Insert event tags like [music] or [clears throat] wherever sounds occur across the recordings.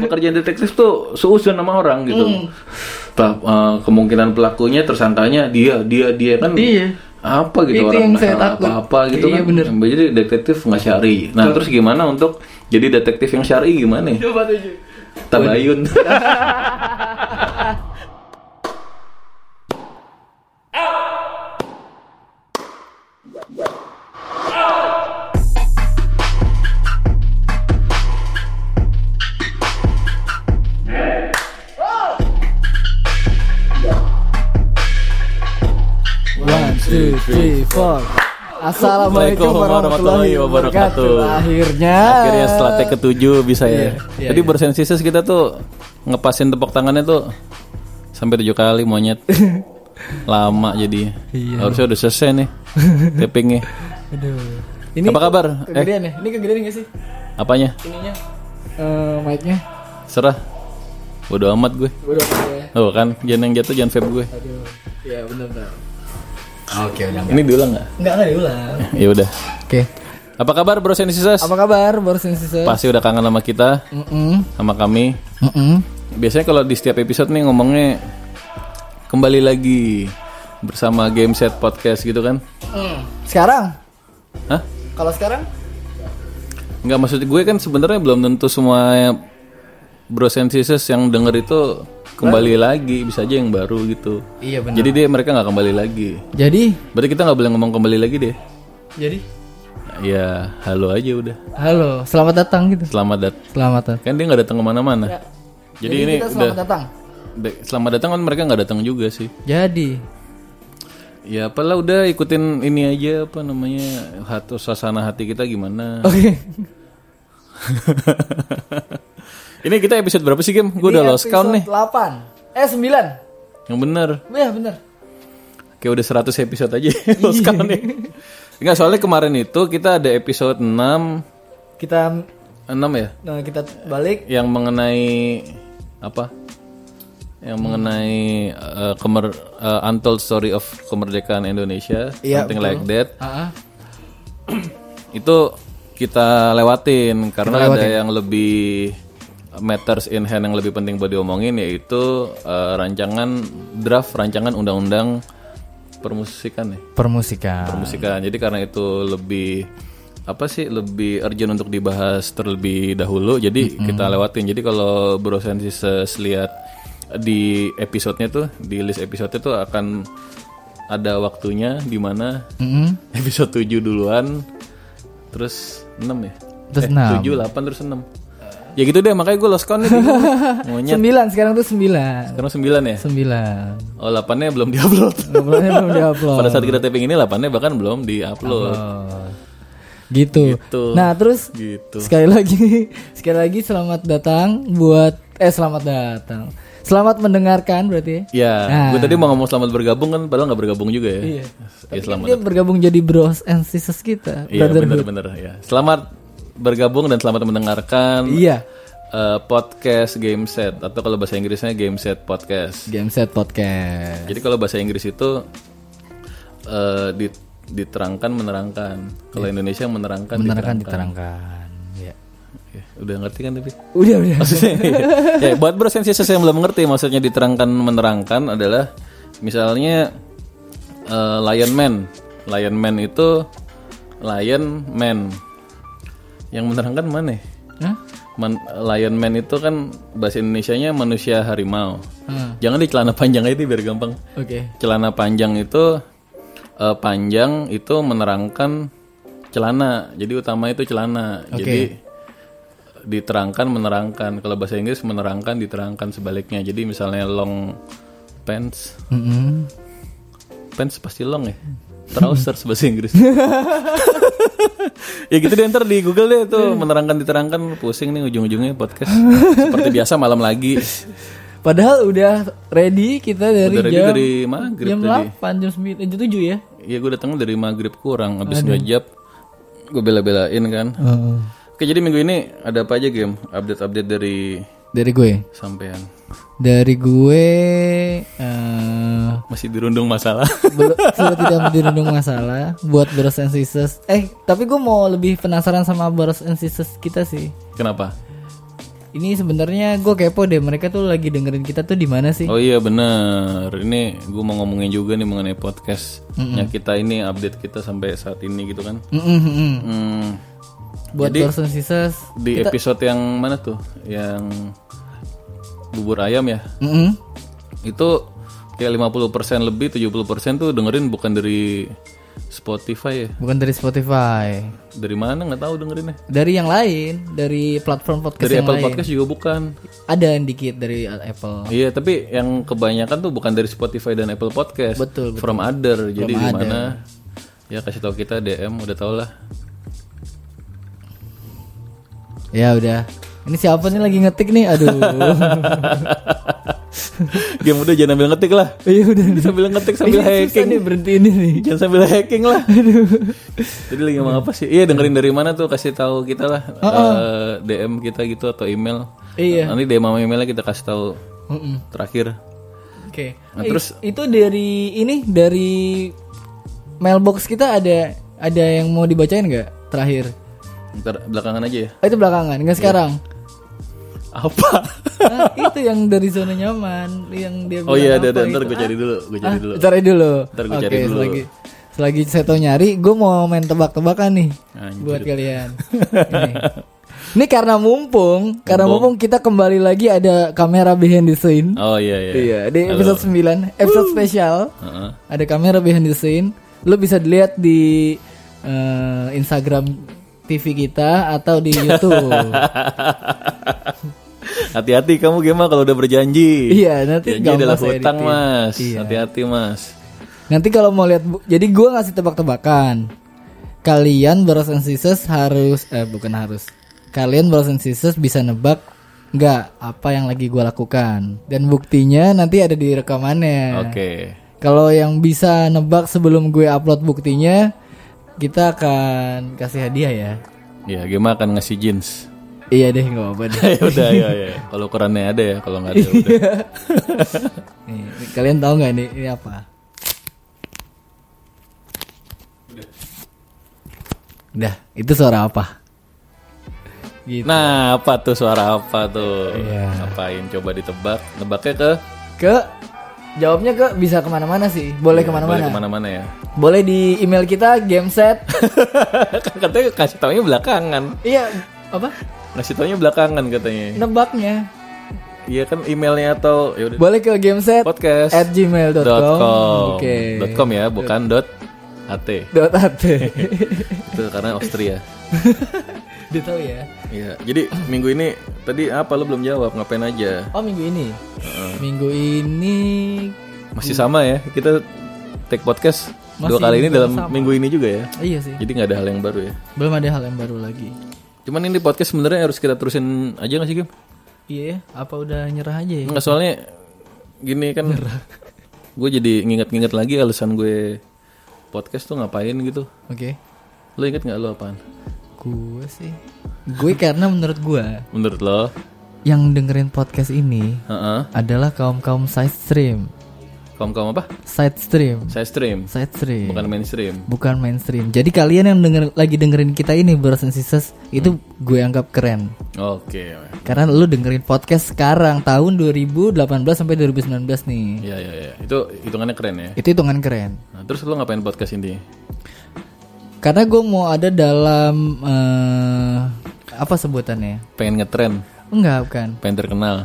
pekerjaan detektif tuh seuzon sama orang gitu. Lah, eh, kemungkinan pelakunya tersangkanya dia dia dia kan Iya. apa gitu Itu orang nggak takut. apa-apa gitu Iya, kan. bener. Jadi detektif nggak syari. Nah, terus gimana untuk jadi detektif yang syari gimana? ya? Coba tujuh. Tabayun. Three, four. Assalamualaikum warahmatullahi wabarakatuh. Akhirnya. Akhirnya setelah take ketujuh bisa ya. Iya, iya, Jadi bersensisus kita tuh ngepasin tepuk tangannya tuh sampai tujuh kali monyet. [laughs] Lama jadi. Iya. Harusnya udah selesai nih tappingnya. [laughs] Aduh. Ini Apa kabar? Eh, Kegedean ya? Ini kegedean gak sih? apanya? Ininya. Eh, mic-nya. Serah. Bodo amat gue. Udah ya. Oh kan, jangan yang jatuh jangan vape gue. Aduh. Ya benar benar. Oke udah. Ini diulang nggak? Enggak enggak diulang. [laughs] Ya udah. Oke. Apa kabar Bro Sensisus? Apa kabar baru sensasi? Pasti udah kangen sama kita, Mm sama kami. -mm. Biasanya kalau di setiap episode nih ngomongnya kembali lagi bersama Game Set Podcast gitu kan? Sekarang? Hah? Kalau sekarang? Nggak maksud gue kan sebenarnya belum tentu semua Bro yang denger itu kembali lagi, bisa aja yang baru gitu. Iya benar. Jadi dia mereka nggak kembali lagi. Jadi Berarti kita nggak boleh ngomong kembali lagi deh. jadi Ya halo aja udah. halo, selamat datang gitu. Selamat dat. Selamat datang. Kan dia nggak datang ke mana-mana. Jadi, ini kita udah selamat datang. de- selamat datang kan mereka nggak datang juga sih. Jadi Ya apalah udah ikutin ini aja apa namanya hati suasana hati kita gimana. Oke. [laughs] ini kita episode berapa sih game? Gue udah lost count nih. 8. Eh 9. Yang bener. Ya benar. Kayak udah 100 episode aja lost count nih. Enggak soalnya kemarin itu kita ada episode 6 Kita 6 ya nah, kita balik yang mengenai apa? Yang mengenai uh, kemer, uh, untold story of kemerdekaan Indonesia, Iya, something betul. like that. Ah, ah. itu kita lewatin karena ada yang lebih matters in hand yang lebih penting buat diomongin yaitu uh, rancangan draft rancangan undang-undang permusikan ya permusikan. permusikan jadi karena itu lebih apa sih lebih urgent untuk dibahas terlebih dahulu jadi kita lewatin jadi kalau Bro Sensisus lihat di episodenya tuh di list episode tuh akan ada waktunya di mana Mm-mm. [laughs] episode 7 duluan terus 6 ya Terus enam. 7 8 terus 6 ya gitu deh makanya gue lost count nih monyet 9 sekarang tuh 9. sekarang 9 ya 9. oh 8 nya belum diupload Ngobrolnya belum diupload. pada saat kita taping ini 8 nya bahkan belum diupload Oh. Gitu. Gitu. Nah, terus gitu sekali lagi [laughs] sekali lagi selamat datang buat eh selamat datang. Selamat mendengarkan berarti ya. ya Nah. gue tadi mau ngomong selamat bergabung kan padahal nggak bergabung juga ya Iya. ya Tapi selamat dia bergabung jadi bros and sisters kita. iya bener-bener ya selamat bergabung dan selamat mendengarkan Iya. eh, podcast game set atau kalau bahasa Inggrisnya game set podcast Game set podcast. Jadi kalau bahasa Inggris itu di- diterangkan menerangkan. Kalau Indonesia menerangkan, Menerangkan diterangkan. diterangkan. Ya. Ya, udah ngerti kan tapi? Udah udah. Maksudnya, [laughs] ya, buat bro sensisus yang belum mengerti maksudnya diterangkan menerangkan adalah misalnya eh, Lion Man. Lion Man itu Lion Man. Yang menerangkan mana? Hah? Man- Lion Man itu kan bahasa Indonesianya manusia harimau. Hmm. Jangan di celana panjang aja biar gampang. Oke. celana panjang itu eh, panjang itu menerangkan celana. Jadi utama itu celana. Jadi diterangkan menerangkan. Kalau bahasa Inggris menerangkan diterangkan sebaliknya. Jadi misalnya long pants, Mm-mm. pants pasti long ya. Trousers bahasa Inggris. [laughs] ya gitu deh ntar di Google deh tuh menerangkan diterangkan pusing nih ujung-ujungnya podcast. Seperti [laughs] biasa malam lagi. Padahal udah ready kita dari Udah ready jam dari maghrib jam tadi. 8, jam 9, jam 7 ya. Iya gue datangnya dari maghrib kurang habis ngejap gue bela-belain kan. Oke jadi minggu ini ada apa aja game update-update dari Dari gue. sampean Dari gue masih dirundung masalah. [laughs] belum sudah tidak dirundung masalah buat Bros and Sisters. Eh, tapi gue mau lebih penasaran sama Bros and Sisters kita sih. Kenapa? ini sebenarnya gue kepo deh mereka tuh lagi dengerin kita tuh di mana sih? Oh iya benar. Ini gue mau ngomongin juga nih mengenai podcastnya kita ini update kita sampai saat ini gitu kan. Mm-mm, mm-mm. Hmm, Buat person sisters. di episode yang mana tuh? Yang bubur ayam ya? Mm-mm. Itu kayak 50% lebih 70% tuh dengerin bukan dari Spotify ya. Bukan dari Spotify, Dari mana nggak tahu dengerinnya. dari yang lain, dari platform podcast Dari yang Apple lain. Podcast juga bukan. Ada yang dikit dari Apple. Iya, tapi yang kebanyakan tuh bukan dari Spotify dan Apple Podcast. Betul, betul. From other. Jadi di mana? Ya kasih tahu kita DM udah tau lah. Ya udah. Ini siapa nih lagi ngetik nih? Aduh. [laughs] Game udah jangan sambil ngetik lah. Iya udah. sambil ngetik sambil Ini susah hacking. nih berhenti ini nih. Jangan sambil hacking lah. Jadi lagi ngomong apa sih? Iya dengerin dari mana tuh kasih tahu kita lah. Eh, DM kita gitu atau email. Iya. Nanti DM sama emailnya kita kasih tahu Mm-mm. terakhir. Oke. Nah, Eh, terus- itu dari ini dari mailbox kita ada ada yang mau dibacain nggak terakhir? Ntar belakangan aja ya. Oh, itu belakangan, nggak sekarang. Apa? Nah, itu yang dari zona nyaman, yang dia oh iya, ada, ada. Ntar gue cari dulu, gue cari Ah, dulu. cari dulu. Ntar gua Oke, cari dulu. Selagi, selagi saya tahu nyari, gue mau main tebak-tebakan nih Anjir. buat kalian. [laughs] ini. Ini karena mumpung, karena mumpung kita kembali lagi ada kamera behind the scene. Oh iya iya. Iya, di episode 9, episode spesial. Heeh. Ada kamera behind the scene. Lo bisa dilihat di eh, Instagram TV kita atau di YouTube. [laughs] Hati-hati kamu gimana kalau udah berjanji. iya, nanti Janji adalah hutang editin. mas. Iya. Hati-hati mas. Nanti kalau mau lihat, jadi gua ngasih tebak-tebakan. Kalian Brothers and Sisters harus, eh bukan harus. Kalian Brothers and Sisters bisa nebak nggak apa yang lagi gua lakukan. Dan buktinya nanti ada di rekamannya. Oke. Kalau yang bisa nebak sebelum gue upload buktinya, kita akan kasih hadiah ya. Ya gimana akan ngasih jeans. Iya deh, nggak apa-apa [laughs] deh. ya udah ya ya. Kalau ukurannya ada ya, kalau nggak ada ya udah. [laughs] Nih, kalian tahu nggak ini, ini apa? Udah, itu suara apa? Gitu. Nah, apa tuh suara apa tuh? Iya. Ngapain? Coba ditebak. Nebaknya ke Ke jawabnya ke bisa ke mana-mana sih, boleh boleh ke mana-mana. ke mana-mana ya. Boleh di email kita gameset. [laughs] kan katanya kasih taunya belakangan. iya, apa? Ngasih taunya belakangan katanya. Nebaknya. Iya kan emailnya atau ya udah Boleh ke gameset podcast at gmail.com. dot com. Oke. Dot com ya, bukan dot at. [laughs] Dot at. [laughs] Itu karena Austria. Dia tahu ya. Iya. Jadi minggu ini tadi apa lu belum jawab? Ngapain aja? Oh minggu ini. Minggu ini Masih sama ya. Kita take podcast dua Masih kali ini dalam sama. minggu ini juga ya. iya sih. Jadi nggak ada hal yang baru ya. Belum ada hal yang baru lagi. Cuman ini podcast sebenarnya harus kita terusin aja nggak sih Kim? Iya, ya? apa udah nyerah aja ya? Nggak soalnya gini kan. [laughs] gue jadi nginget-nginget lagi alasan gue podcast tuh ngapain gitu. Oke. Lo inget nggak lo apaan? Gue sih. Gue karena menurut gue Menurut lo? yang dengerin podcast ini Heeh. adalah kaum-kaum side stream. Kaum kaum apa? Side stream. Saya stream, Side stream. bukan mainstream. Bukan mainstream. Jadi kalian yang denger, lagi dengerin kita ini Brothers and Sisters itu gue anggap keren. Oke. Karena lu dengerin podcast sekarang tahun 2018 sampai 2019 nih. Iya iya iya. Itu hitungannya keren ya. Itu hitungan keren. Nah, terus lo ngapain podcast ini? Karena gue mau ada dalam eh, apa sebutannya? Pengen ngetren, Enggak, bukan. pengen terkenal.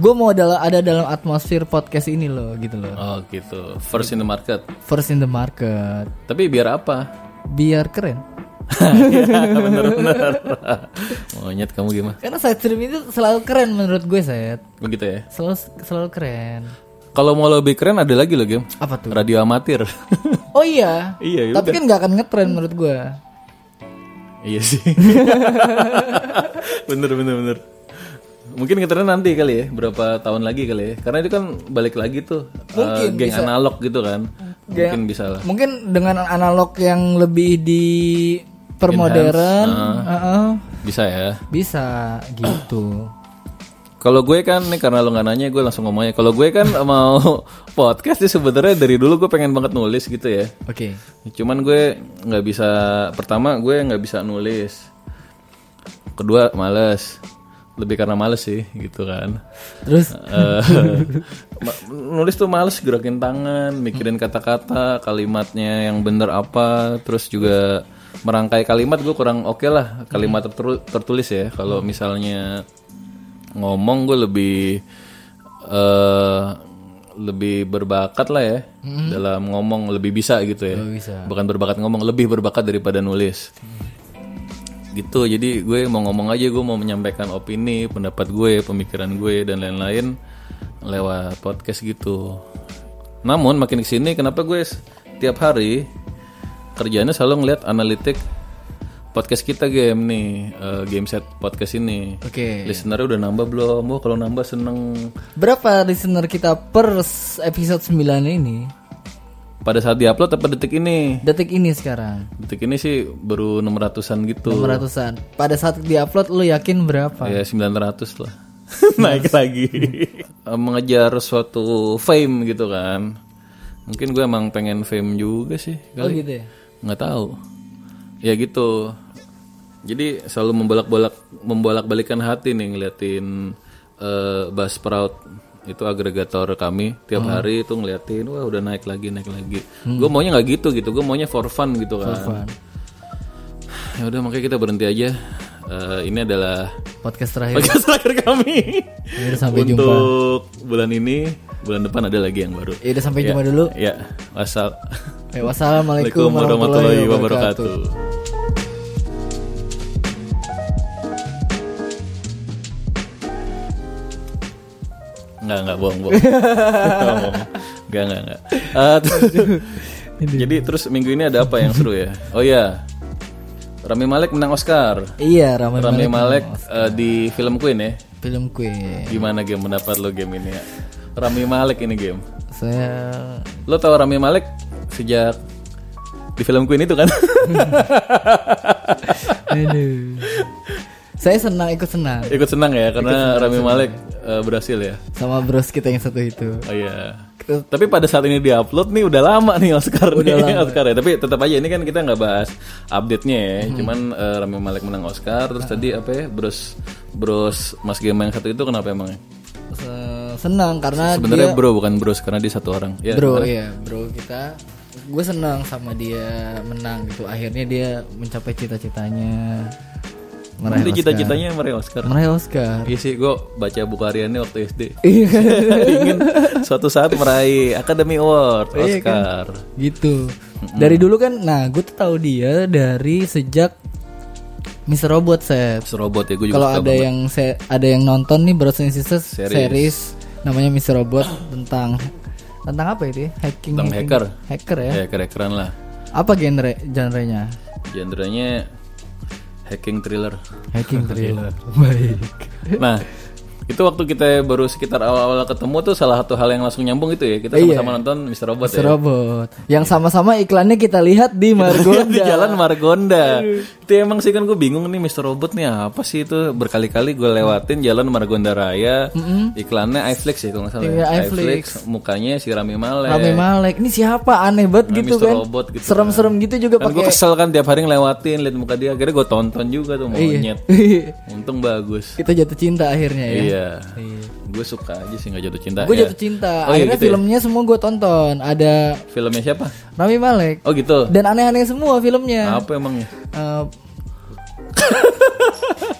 Gue mau ada ada dalam atmosfer podcast ini loh, gitu loh. Oh gitu. First in the market. First in the market. Tapi biar apa? Biar keren. [laughs] Bener-bener. Monyet kamu gimana? Karena side stream itu selalu keren menurut gue, Set. Begitu ya. Selalu selalu keren. Kalau mau lebih keren ada lagi loh game. Apa tuh? Radio amatir. [laughs] Oh iya. iya. Tapi udah. kan nggak akan ngetren menurut gue. Iya sih. [laughs] bener bener bener. Mungkin ngetren nanti kali ya, berapa tahun lagi kali ya. Karena itu kan balik lagi tuh eh, Mungkin geng bisa. analog gitu kan. Geng- Mungkin bisa lah. Mungkin dengan analog yang lebih di permodern, heeh, Bisa ya. bisa gitu. Kalau gue kan nih karena lo nggak nanya gue langsung ngomongnya. Kalau gue kan [laughs] mau podcast sih sebenarnya dari dulu gue pengen banget nulis gitu ya. Oke. Cuman gue nggak bisa. Pertama gue nggak bisa nulis. Kedua males. Lebih karena males sih gitu kan. Terus Eh, [laughs] nulis tuh males gerakin tangan, mikirin kata-kata, kalimatnya yang bener apa, terus juga merangkai kalimat gue kurang oke lah kalimat tertu- tertulis ya. Kalau misalnya ngomong gue lebih eh lebih berbakat lah ya dalam ngomong lebih bisa gitu ya. Bisa. Bukan berbakat ngomong, lebih berbakat daripada nulis gitu. Jadi gue mau ngomong aja gue mau menyampaikan opini pendapat gue pemikiran gue dan lain-lain lewat podcast gitu. Namun makin ke sini kenapa gue tiap hari kerjanya selalu ngeliat analitik podcast kita game nih eh, game set podcast ini. Oke. listenernya udah nambah belum? Wah kalau nambah seneng. Berapa listener kita per episode 9 ini? Pada saat diupload apa detik ini Detik ini sekarang. detik ini sih baru 600an gitu 600-an. Pada saat diupload lu yakin berapa? Ya 900 lah. [laughs] Naik lagi. Eh, Mengejar suatu fame gitu kan. Mungkin gue emang pengen fame juga sih Oh kali. gitu ya. Nggak tahu. Ya gitu. Jadi selalu membolak-bolak membolak-balikan hati nih ngeliatin eh Buzzsprout itu agregator kami tiap hari itu ngeliatin wah udah naik lagi naik lagi. Gue maunya nggak gitu gitu. Gue maunya for fun gitu kan. Fun. Ya udah makanya kita berhenti aja. Eh, ini adalah Podcast terakhir. podcast terakhir kami. Ya sampai jumpa. Untuk bulan ini, bulan depan ada lagi yang baru. Ya udah sampai jumpa dulu. Ya, wasal. Eh, wassalamualaikum warahmatullahi wabarakatuh. Enggak, enggak bohong, bohong. [laughs] Bohong. Enggak, enggak, enggak. Eh, [laughs] jadi terus minggu ini ada apa yang seru ya? Oh iya. Rami Malek menang Oscar. Iya, Rami Rami Malek. Malek eh, di film Queen ya. Film Queen. Gimana game pendapat lo game ini ya? Rami Malek ini game. Saya Lo tau Rami Malek sejak di film Queen itu kan? [laughs] Aduh. Saya senang ikut senang Ikut senang ya karena Rami Malek eh, berhasil ya. sama bros kita yang satu itu. Oh iya. Tapi pada saat ini diupload nih udah lama nih Oscar nih Oscar ya. Tapi tetap aja ini kan kita nggak bahas update-nya ya. Cuman eh, Rami Malek menang Oscar. Terus tadi apa ya? Bros Bros Mas Game yang satu itu kenapa emangnya? Se- Senang karena Sebenarnya dia bro bukan bros karena dia satu orang. Ya, bro iya bro kita gue senang sama dia menang gitu akhirnya dia mencapai cita-citanya meraih Oscar. cita-citanya meraih Oscar. meraih Oscar Iya sih, gue baca buku hariannya waktu SD. [laughs] Iya. Ingin suatu saat meraih Academy Award, Iya kan? Oscar. gitu dari dulu kan nah gue tuh tahu dia dari sejak Mr. Robot set Terus robot ya, gue juga kalau ada banget. yang se- ada yang nonton nih Brothers and Sisters Series. series. namanya Mr. Robot tentang tentang apa itu ya hacking Tentang hacking. hacker. hacker ya Ya, keren-keren lah. apa genre genrenya Genrenya hacking thriller. hacking [laughs] thriller baik [laughs] Nah, itu waktu kita baru sekitar awal-awal ketemu tuh salah satu hal yang langsung nyambung itu ya. Kita Iya. sama-sama nonton Mr. Robot Mr. ya. Robot yang sama-sama iklannya kita lihat di di Margonda jalan Margonda. Itu emang sih kan gue bingung nih Mr. Robot nih apa sih itu berkali-kali gue lewatin jalan Margonda Raya. Iklannya iFlix ya kalau nggak salah. Iya, ya. iFlix. mukanya si Rami Malek. Rame Malek ini siapa aneh banget Nah, gitu Mr. kan Robot gitu serem-serem gitu juga Kan gue pakai kesel kan tiap hari ngelewatin liat muka dia. Akhirnya gue tonton juga tuh monyet. [laughs] Untung bagus. kita jatuh cinta akhirnya ya Iya. Iya. Gue suka aja sih nggak jatuh cinta. gue ya. jatuh cinta Oh, iya akhirnya gitu ya? filmnya semua gue tonton ada Filmnya siapa? Rami Malek Oh gitu. dan aneh-aneh semua filmnya Apa emangnya? Eh, [laughs]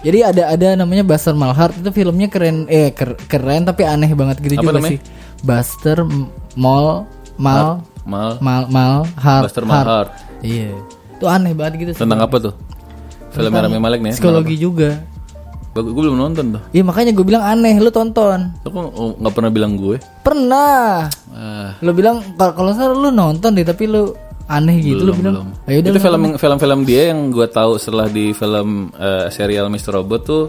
jadi ada ada namanya Buster Malhart itu filmnya keren eh ker- keren tapi aneh banget gitu Apa juga namanya? sih Buster M- Mal Mal Mal. Mal Hart Buster Malhart. iya itu aneh banget gitu sih. Tentang apa tuh? Filmnya Rami Malek nih. ya? psikologi juga Bagus, gue belum nonton tuh. iya makanya gue bilang aneh lu tonton Lo kok oh, nggak pernah bilang gue? pernah Ah, lu bilang kalau salah lu nonton deh tapi lu aneh gitu lu belum, bilang belum. ayo udah Itu lu film film film dia yang gue tahu setelah di film eh, serial Mr. Robot tuh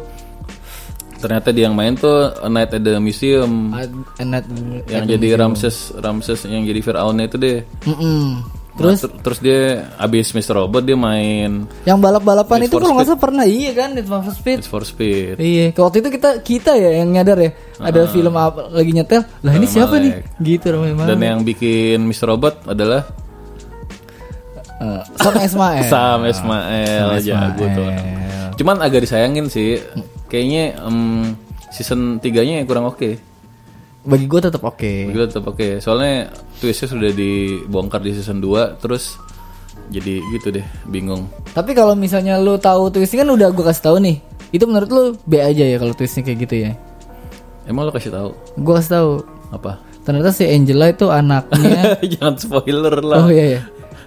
ternyata dia yang main tuh A Night at the Museum Ad- enak yang jadi Ramses Ramses yang jadi Firaunnya itu deh. Mm-mm. Terus terus dia abis Mr. Robot dia main Yang balap-balapan itu kalau nggak salah pernah iya kan Need for Speed. Need for Speed. Iya, waktu itu kita kita ya yang nyadar ya ada film apa lagi nyetel. Lah ini siapa nih? Gitu banget. Dan yang bikin Mr. Robot adalah Eh, sama Ismail. Sam Ismail, [laughs] jago tuh. orang. Cuman agak disayangin sih kayaknya em, season 3-nya kurang oke. Bagi gue tetap oke. Gue tetap oke. Soalnya twistnya sudah dibongkar di season 2 terus jadi gitu deh, bingung. Tapi kalau misalnya lu tahu twistnya kan udah gue kasih tahu nih. Itu menurut lu B aja ya kalau twistnya kayak gitu ya. Emang lo kasih tahu Gue kasih tahu. apa? Ternyata si Angela itu anaknya. [laughs] Jangan spoiler lah. oh iya ya.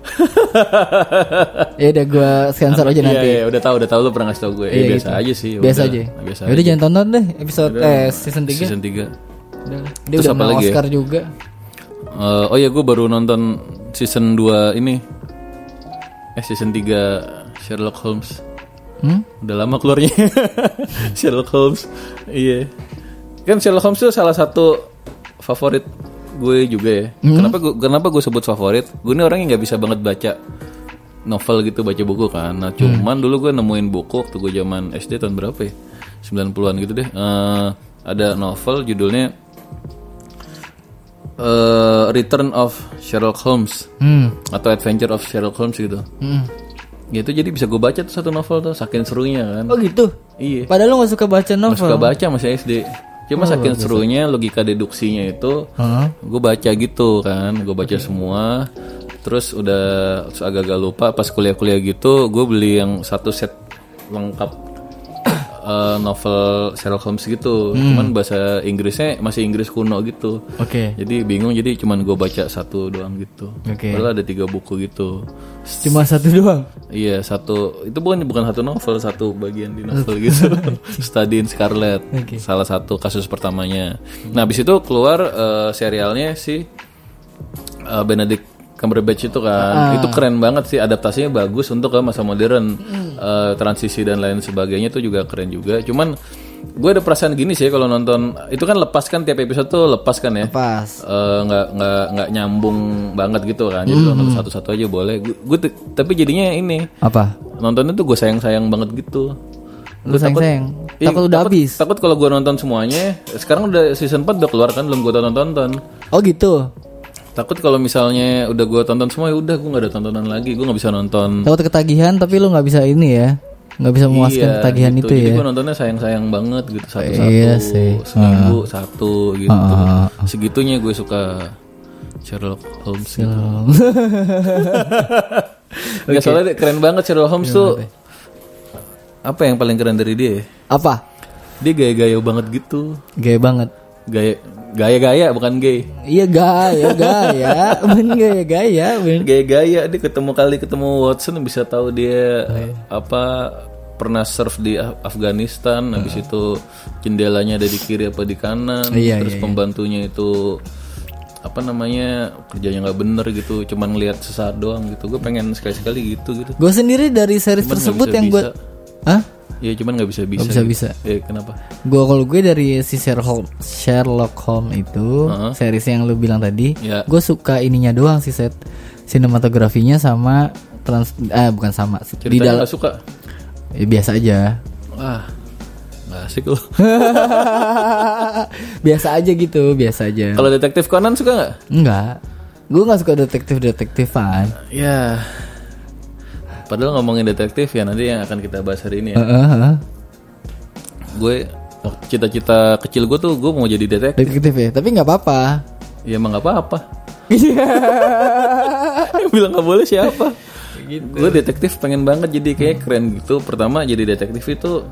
[laughs] ya udah gue sensor aja nanti. Iya, iya, udah tahu, udah tahu lu pernah ngasih tau gue. Iya, Eh, biasa gitu. aja sih. Biasa udah. aja. Biasa Yaudah aja. jangan tonton deh episode eh season 3. Season 3. Udah. Dia Terus udah apa menang ya? Oscar juga. Eh, oh ya gue baru nonton season 2 ini. Eh season 3 Sherlock Holmes. Hmm? Udah lama keluarnya [laughs] Sherlock Holmes. Iya. Kan Sherlock Holmes itu salah satu favorit gue juga ya. Hmm? Kenapa gue kenapa gue sebut favorit? Gue ini orang yang nggak bisa banget baca novel gitu, baca buku kan. Nah, Hmm. cuman dulu gue nemuin buku waktu gue zaman SD tahun berapa ya? 90-an gitu deh. Eh, ada novel judulnya eh, Return of Sherlock Holmes Hmm. atau Adventure of Sherlock Holmes gitu. Hmm. Ya itu jadi bisa gue baca tuh satu novel tuh, saking serunya kan. Oh gitu. Iya. Padahal lu gak suka baca novel. Gak suka baca masih SD. Cuma saking serunya logika deduksinya itu Hah? gue baca gitu kan, gue baca semua. Terus udah agak-agak lupa pas kuliah-kuliah gitu, gue beli yang satu set lengkap eh, novel Sherlock Holmes gitu. Cuman bahasa Inggrisnya masih Inggris kuno gitu. Oke. Jadi bingung jadi cuman gue baca satu doang gitu. Oke. Padahal ada tiga buku gitu. Cuma satu doang. Iya satu itu bukan bukan satu novel satu bagian di novel [laughs] gitu. Study in Scarlet Oke. salah satu kasus pertamanya. Nah habis itu keluar eh, serialnya si eh, Benedict Cumberbatch itu kan itu keren banget sih adaptasinya bagus untuk ke masa modern Eh, transisi dan lain sebagainya itu juga keren juga. Cuman gue ada perasaan gini sih kalau nonton itu kan lepas kan tiap episode tuh lepas kan ya Pas. Eh, nggak nggak nggak nyambung banget gitu kan jadi nonton satu-satu aja boleh gue tapi jadinya ini Apa? nontonnya tuh gue sayang sayang banget gitu Lu sayang-sayang. Ih, Takut udah habis. takut kalau gue nonton semuanya sekarang udah season 4 udah keluar kan belum gue tonton tonton Oh gitu. Takut kalau misalnya udah gue tonton semua ya udah gue nggak ada tontonan lagi gue nggak bisa nonton Takut ketagihan tapi lu nggak bisa ini ya. nggak bisa memuaskan Iya, ketagihan gitu. itu Jadi ya. gue nontonnya sayang-sayang banget gitu satu-satu, Iya sih. seminggu satu gitu. Ah, Segitunya gue suka Sherlock Holmes. Gitu. [laughs] Nggak, soalnya dia keren banget Sherlock Holmes tuh. Apa yang paling keren dari dia? ya? Apa? Dia gaya-gaya banget gitu. Gaya banget. Gaya gaya-gaya bukan gay. Iya gaya gaya, [laughs] ben gaya gaya, ben. Gaya-gaya dia ketemu kali ketemu Watson bisa tahu dia Oh, apa pernah serve di Af- Afghanistan habis itu jendelanya ada di kiri apa di kanan Iya, terus iya, pembantunya itu apa namanya kerjanya nggak bener gitu cuman ngelihat sesaat doang gitu gue pengen sekali-sekali gitu gitu Gue sendiri dari series Cuman tersebut yang gue. Hah? Ya cuman nggak bisa bisa bisa bisa. eh kenapa? Gue kalau gue dari si Sherlock Holmes, Sherlock Holmes itu series yang lu bilang tadi, Ya. gue suka ininya doang sih set sinematografinya sama trans, ah bukan sama di ceritanya dalam nggak suka? Ya, biasa aja, nggak asik loh [laughs] biasa aja gitu, biasa aja. kalau detektif Conan suka nggak? Enggak, gue nggak suka detektif detektifan. ya padahal ngomongin detektif ya nanti yang akan kita bahas hari ini ya. Gue waktu cita-cita kecil gue tuh gue mau jadi detektif. Detektif ya, tapi nggak apa-apa. ya emang nggak apa-apa. Iya. [laughs] yang bilang nggak boleh siapa? Gue detektif pengen banget jadi kayak keren gitu. Pertama jadi detektif itu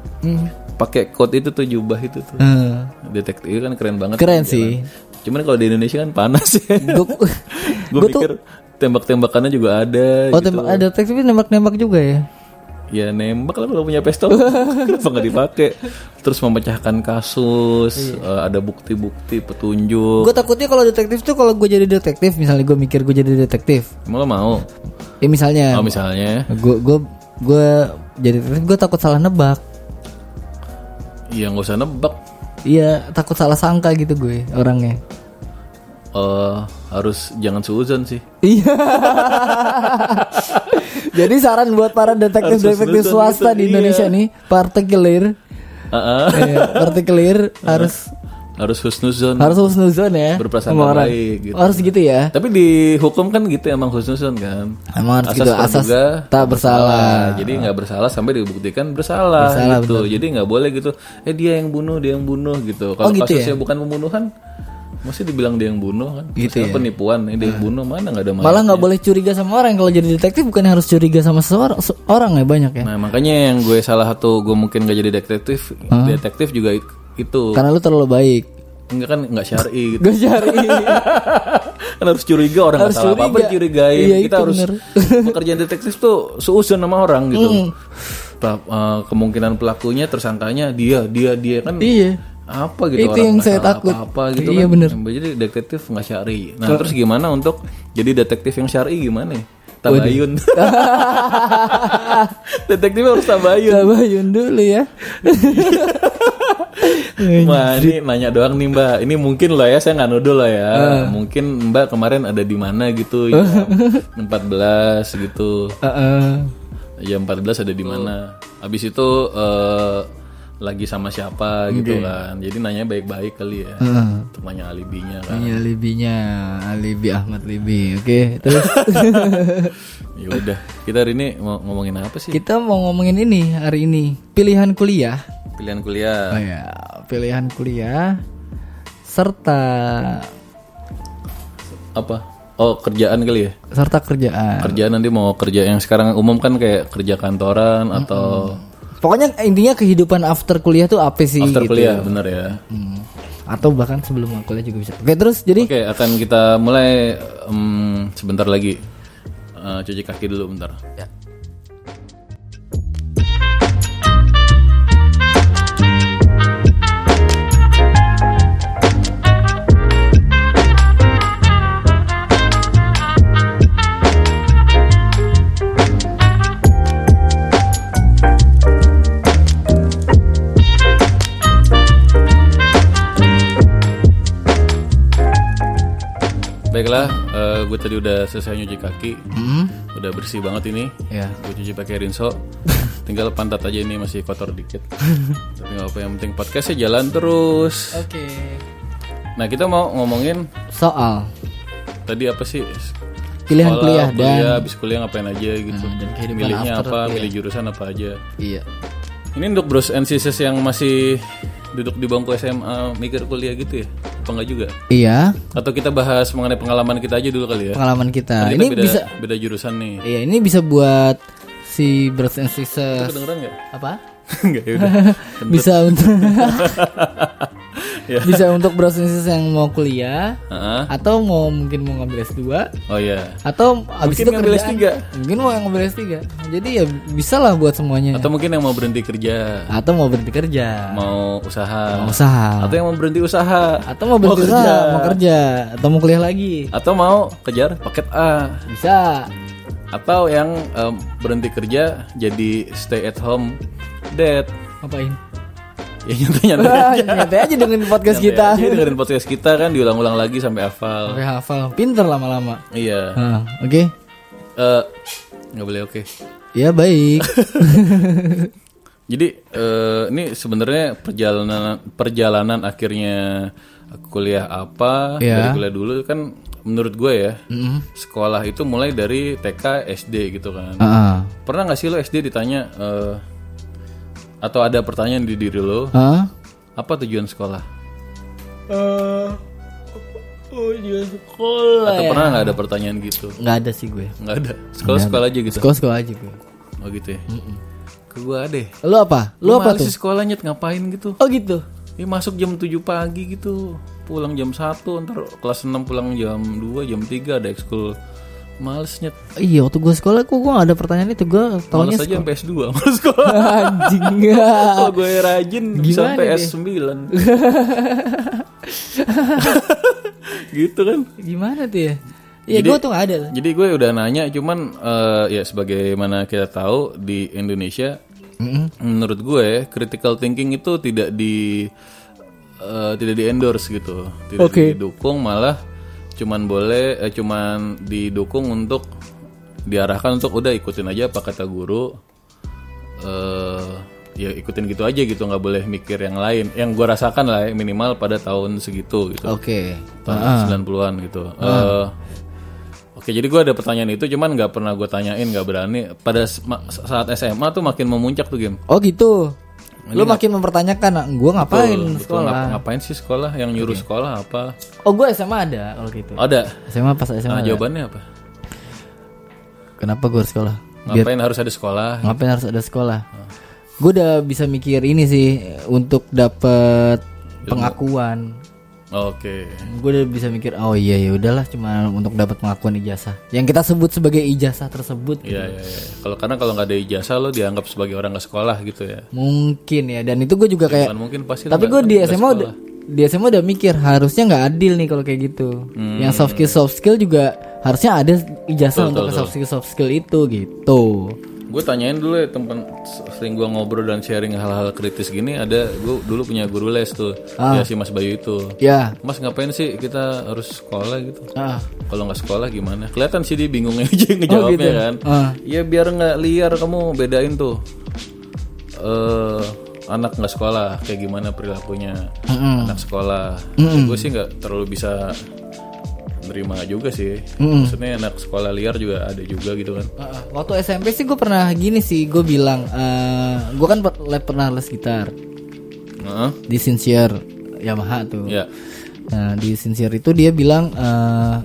pakai coat itu tuh jubah itu tuh. Eh, detektif kan keren banget Keren Jalan. sih. cuman kalau di Indonesia kan panas ya. Gue gue gue tuh pikir tembak-tembakannya juga ada Oh, gitu. tem- ada detektif nembak-nembak juga ya? ya nembak lah kalau punya pistol. [laughs] Kenapa nggak dipakai? Terus memecahkan kasus eh, ada bukti-bukti petunjuk. Gue takutnya kalau detektif tuh kalau gue jadi detektif, misalnya gue mikir gue jadi detektif, emang lo mau? Ya misalnya, oh misalnya. Gue gue gue jadi detektif, gue takut salah nebak. ya nggak usah nebak. Iya, takut salah sangka gitu gue orangnya. Eh, harus jangan suuzon sih Iya. Jadi saran buat para detektif-detektif Harus swasta gitu, di Indonesia iya. nih, partikelir, eh, partikelir harus harus husnuzon Harus husnuzon ya. Berprasangka baik, gitu. Harus gitu ya. tapi di hukum kan gitu emang husnuzon kan Emang harus asas gitu asas praduga tak bersalah. jadi nggak bersalah sampai dibuktikan bersalah, Bersalah, gitu jadi nggak boleh gitu eh dia yang bunuh dia yang bunuh gitu kalau Oh, gitu kasusnya bukan pembunuhan masih dibilang dia yang bunuh kan Gitu ya? penipuan ini dia yang bunuh mana nggak ada Malah nggak boleh curiga sama orang. Kalau jadi detektif bukan harus curiga sama seorang orang ya banyak ya. Nah makanya yang gue salah satu gue mungkin gak jadi detektif, detektif juga it- itu Karena lu terlalu baik. enggak kan nggak syari gitu. Gak cari. [laughs] kan harus curiga orang Harus salah curiga. dicurigain. Iya, Kita harus bener. [laughs] pekerjaan detektif tuh seusun sama orang gitu. Pra- eh, kemungkinan pelakunya tersangkanya dia dia dia kan iya. Apa gitu Itu orang yang saya takut. apa gitu Iya, kan. bener. Jadi detektif nggak syari. Nah terus gimana untuk jadi detektif yang syari gimana? ya? Tabayun. [laughs] detektif harus tabayun. Tabayun dulu ya. [laughs] Wah ini nanya doang nih mbak Ini mungkin lah ya Saya nggak nuduh lah ya Ah. Mungkin mbak kemarin ada di mana gitu [laughs] Jam 14 gitu Heeh. Jam 14 ada di mana Habis itu eh, Lagi sama siapa gitu kan. Jadi nanya baik-baik kali ya. Untuk nanya alibinya kan. Ini alibinya, alibi Ahmad Libi. Oke, terus? [laughs] Ya udah Kita hari ini mau ngomongin apa sih? Kita mau ngomongin ini hari ini. Pilihan kuliah. Pilihan kuliah. Oh ya, pilihan kuliah serta Apa? Oh kerjaan kali ya? Serta kerjaan. Kerjaan nanti mau kerja yang sekarang umum kan kayak kerja kantoran Atau Pokoknya intinya kehidupan after kuliah tuh apa sih after gitu. kuliah bener ya Hmm. Atau bahkan sebelum kuliah juga bisa. Oke, terus jadi Oke, akan kita mulai em, sebentar lagi. Eh, cuci kaki dulu bentar. Ya. Gue tadi udah selesai nyuci kaki, Hmm, udah bersih banget ini. ya. Gue cuci pakai rinso. [laughs] Tinggal pantat aja ini masih kotor dikit. Tapi nggak apa yang penting podcastnya jalan terus. Oke. Nah kita mau ngomongin Soal tadi apa sih? pilihan Sekolah, kuliah dan kuliah, habis kuliah ngapain aja gitu. dan kehidupan Milihnya after apa? kuliah. Milih jurusan apa aja? iya. Ini untuk bros and sisters yang masih duduk di bangku SMA mikir kuliah gitu ya? Apa enggak juga? Iya, Atau kita bahas mengenai pengalaman kita aja dulu kali ya? pengalaman kita. Kan kita ini beda, bisa beda jurusan nih. Iya, ini bisa buat si brothers and sisters Kedengeran nggak? apa? Enggak ya udah. [laughs] bisa untuk [laughs] Ya. bisa untuk sisters yang mau kuliah Heeh. atau mau mungkin mau ngambil S2 Oh iya. atau abis Mungkin itu ngambil kerjaan. S3. Mungkin mau ngambil S3. Jadi ya bisa lah buat semuanya. Atau mungkin yang mau berhenti kerja, Atau mau berhenti kerja, mau usaha, mau usaha, atau yang mau berhenti usaha, atau mau berhenti kerja. usaha, mau kerja, atau mau kuliah lagi. atau mau kejar paket A, Bisa. Atau yang em, berhenti kerja jadi stay at home dad. Ngapain? Ya nyantai-nyantai Wah, [laughs] aja. nyantai aja dengan podcast Nyantai kita. aja dengerin podcast kita kan diulang-ulang lagi sampai hafal. Sampai hafal, pinter lama-lama. Iya. Nah, Oke, Eh, nggak boleh oke. ya baik. [laughs] Jadi eh, ini sebenarnya perjalanan perjalanan akhirnya aku kuliah apa Iya. dari kuliah dulu kan menurut gue ya Mm. sekolah itu mulai dari TK SD gitu kan. Ah, Pernah nggak sih lo SD ditanya eh, atau ada pertanyaan di diri lo ah. apa tujuan sekolah? Oh, dia sekolah. Atau pernah nggak ada pertanyaan gitu? Nggak ada sih gue. Nggak ada. Sekolah sekolah aja gitu. Sekolah sekolah aja gue. Oh gitu ya. Ke gue deh. Lu apa? Lu apa tuh? sih sekolah nyet ngapain gitu? Oh gitu. Ya masuk jam 7 pagi gitu Pulang jam 1 Ntar kelas 6 pulang jam 2 Jam 3 ada ekskul Males nyet Iya waktu gue sekolah kok gue gak ada pertanyaan itu gue Males tahunya aja sampai S2 [laughs] Males sekolah [laughs] anjing. [laughs] Kalau gue rajin Bisa Gimana sampai deh? S9 Gitu kan Gimana tuh ya? Iya gue tuh gak ada. Jadi gue udah nanya Cuman eh, Ya sebagaimana kita tahu Di Indonesia Mm-mm. Menurut gue Critical thinking itu tidak di eh, Tidak di endorse gitu Tidak Oke. didukung Malah Cuman boleh eh, Cuman didukung untuk Diarahkan untuk Udah ikutin aja apa kata guru eh ya ikutin gitu aja gitu nggak boleh mikir yang lain yang gue rasakan lah ya, minimal pada tahun segitu gitu Oke. tahun 90-an gitu Eh, Oke, jadi gue ada pertanyaan itu, cuman nggak pernah gue tanyain, nggak berani. Pada saat SMA tuh makin memuncak tuh game. Oh gitu. Lu makin mempertanyakan, gue ngapain Betul, betul. sekolah? Ngap- ngapain sih sekolah? Yang nyuruh sekolah apa? Oh gue SMA ada kalau gitu. Ada. SMA pas SMA. Nah, ada. jawabannya apa? Kenapa gue harus sekolah? Ngapain harus ada sekolah? Ngapain harus ada sekolah? Gue udah bisa mikir ini sih untuk dapet pengakuan. Oke. Gue udah bisa mikir, oh iya ya udahlah cuma untuk dapat pengakuan ijazah. Yang kita sebut sebagai ijazah tersebut. Iya, iya, iya. Kalau karena kalau nggak ada ijazah lo dianggap sebagai orang nggak sekolah gitu ya. Mungkin ya. Dan itu gue juga kayak. Bukan mungkin pasti. Tapi gue di SMA udah di SMA udah mikir harusnya nggak adil nih kalau kayak gitu. Hmm. Yang soft skill soft skill juga harusnya ada ijazah untuk ke soft skill soft skill itu gitu. Gue tanyain dulu ya temen sering gue ngobrol dan sharing hal-hal kritis gini ada gue dulu punya guru les tuh ya si Mas Bayu itu. Ya. Mas ngapain sih kita harus sekolah gitu? Ah. kalau nggak sekolah gimana? Kelihatan sih dia bingung [laughs] aja ngejawabnya gitu. kan. Ah. ya biar nggak liar kamu bedain tuh. Eh anak nggak sekolah kayak gimana perilakunya? Anak sekolah. Gue sih nggak terlalu bisa nerima juga sih. Maksudnya anak sekolah liar juga ada juga gitu kan. Ah, ah. waktu SMP sih gue pernah gini sih gue bilang eh gue kan per- pernah les gitar. Heeh. di Sincere Yamaha tuh. ya. Nah di Sincere itu dia bilang eh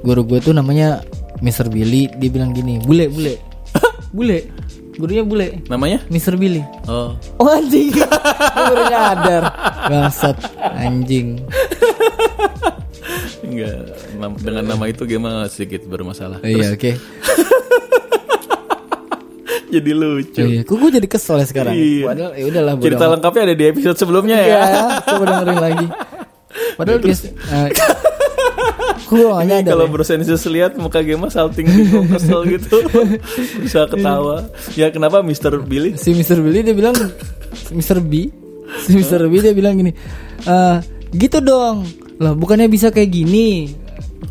guru gue tuh namanya Mr. Billy. Dia bilang gini bule bule. [laughs] Bule. Gurunya bule. Namanya? Mr. Billy. Oh. Oh anjing. [laughs] Gue baru nyadar. Bangsat Anjing [laughs] enggak Nam- dengan nama itu gimana sedikit bermasalah oh, Iya oke [laughs] jadi lucu iya. Kok gue jadi kesel ya sekarang Iya. Padahal ya udahlah cerita amat. lengkapnya ada di episode sebelumnya ya Ya coba dengerin lagi Padahal eh, Gue gak Ini nyadar kalau ya. Bro Sensus lihat muka Gema salting gitu, kesel gitu, [laughs] bisa ketawa. Ya kenapa Mr. Billy? Si Mr. Billy dia bilang Mr. B Si Mr. B dia bilang gini "Eh, Gitu dong Lah bukannya bisa kayak gini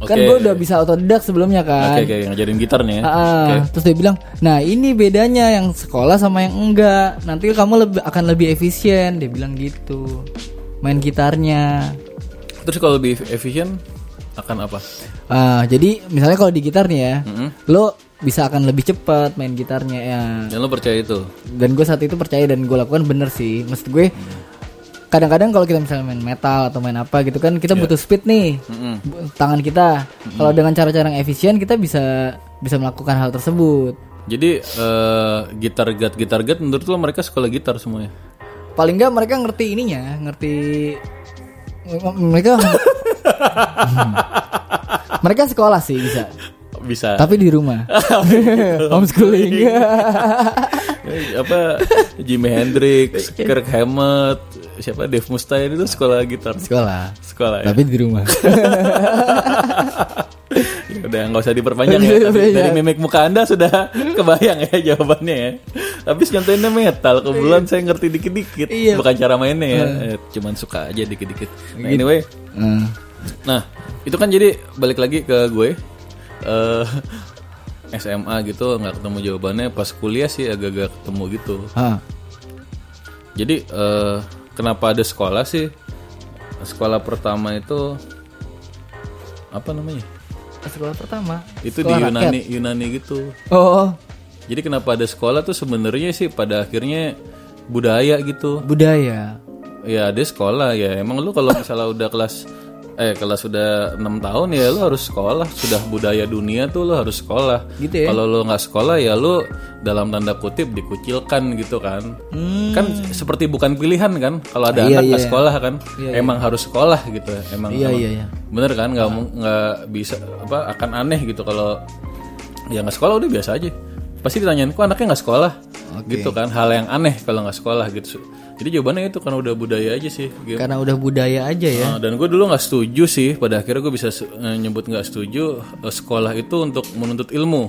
Kan Oke. gue udah bisa otodidak sebelumnya kan Oke, oke, ngajarin gitar nih ya. Ah, ah. Terus dia bilang, nah ini bedanya yang sekolah sama yang enggak. Nanti kamu lebih akan lebih efisien. Dia bilang gitu. Main gitarnya. Terus kalau lebih efisien akan apa? Ah, jadi misalnya kalau di gitar nih ya, Mm-mm. lo bisa akan lebih cepat main gitarnya ya. Dan lo percaya itu? Dan gue saat itu percaya dan gue lakukan bener sih. Maksud gue, kadang-kadang kalau kita misalnya main metal atau main apa gitu kan, kita butuh speed nih. Mm-mm. bu- Tangan kita. Kalau dengan cara-cara yang efisien, kita bisa bisa melakukan hal tersebut. Jadi eh, gitar gat gitar gat menurut lo mereka sekolah gitar semuanya? paling nggak mereka ngerti ininya ngerti mereka [laughs] mereka sekolah sih bisa Bisa. tapi di rumah [laughs] homeschooling Eh, [laughs] apa Jimi Hendrix, Kirk Hammett, siapa Dave Mustaine itu sekolah gitar. sekolah Sekolah ya. tapi di rumah [laughs] Ya udah nggak usah diperpanjang ya. Tapi dari mimik muka anda sudah [laughs] kebayang ya jawabannya ya. Habis nyontoinnya metal, kebetulan saya ngerti dikit-dikit. Iya. Bukan cara mainnya ya, Eh, cuman suka aja dikit-dikit. Nah anyway, Hmm. nah itu kan jadi balik lagi ke gue. eh [laughs] SMA gitu nggak ketemu jawabannya. Pas kuliah sih agak-agak ketemu gitu. Hah. Jadi eh kenapa ada sekolah sih? Sekolah pertama itu apa namanya? sekolah pertama Itu Sekolah di rakyat. Yunani Yunani gitu. oh Jadi kenapa ada sekolah tuh sebenarnya sih pada akhirnya budaya gitu. budaya Ya ada sekolah ya. Emang lu kalau misalnya udah kelas eh kelas sudah enam tahun ya lu harus sekolah. Sudah budaya dunia tuh lu harus sekolah. Gitu ya? Kalau lu nggak sekolah ya lu dalam tanda kutip dikucilkan gitu kan. Kan seperti bukan pilihan kan. Kalau ada Hmm. Iya, anak nggak iya. sekolah kan, emang harus sekolah gitu. Emang Iya, emang- iya, iya. bener kan nggak mu- nggak bisa apa akan aneh gitu kalau ya nggak sekolah udah biasa aja pasti ditanyain kok anaknya nggak sekolah gitu kan hal yang aneh kalau nggak sekolah gitu jadi jawabannya itu karena udah budaya aja sih gitu. karena udah budaya aja ya. Nah, dan gue dulu nggak setuju sih pada akhirnya gue bisa eh, nyebut nggak setuju eh, sekolah itu untuk menuntut ilmu.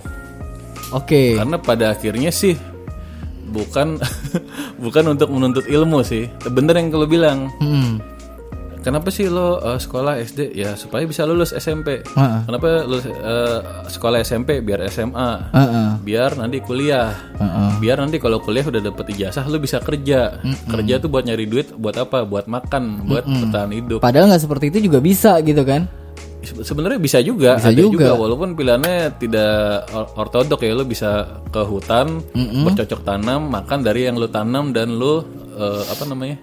Oke. Karena pada akhirnya sih bukan [laughs] bukan untuk menuntut ilmu sih. Bener yang kalau bilang. Hmm. Kenapa sih lo eh, sekolah SD ya supaya bisa lulus SMP Heeh. kenapa lulus eh, sekolah SMP biar SMA Heeh. biar nanti kuliah Heeh. biar nanti kalau kuliah udah dapet ijazah lo bisa kerja kerja tuh buat nyari duit buat apa buat makan buat bertahan hidup Padahal nggak seperti itu juga bisa gitu kan? Se- sebenarnya bisa juga Bisa ada juga. juga. walaupun pilihannya tidak or- ortodok ya lo bisa ke hutan bercocok tanam makan dari yang lo tanam dan lo eh, apa namanya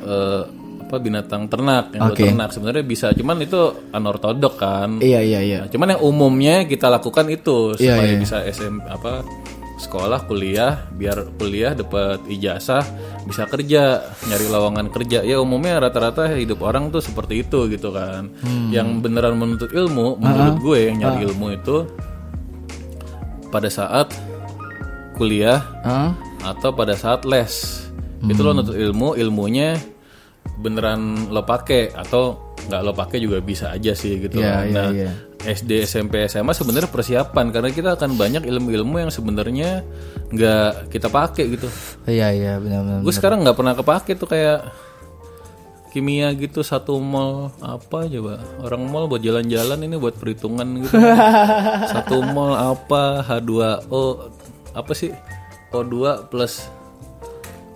eh, apa binatang ternak yang Oke. ternak sebenarnya bisa cuman itu anortodok kan Iya iya iya. Nah, cuman yang umumnya kita lakukan itu Iya, supaya iya. bisa SM apa sekolah kuliah biar kuliah dapat ijazah bisa kerja nyari lowongan kerja ya umumnya rata-rata hidup orang tuh seperti itu gitu kan Hmm. yang beneran menuntut ilmu menurut gue yang nyari ilmu itu pada saat kuliah Hah? atau pada saat les itu lo nuntut ilmu ilmunya beneran lo pakai atau nggak lo pakai juga bisa aja sih gitu Iya, loh. iya, nah iya. SD SMP SMA sebenarnya persiapan karena kita akan banyak ilmu-ilmu yang sebenarnya nggak kita pakai gitu Iya iya benar-benar. gue sekarang nggak pernah kepake tuh kayak kimia gitu satu mall apa coba orang mall buat jalan-jalan ini buat perhitungan gitu [laughs] satu mall apa H2O apa sih O2 plus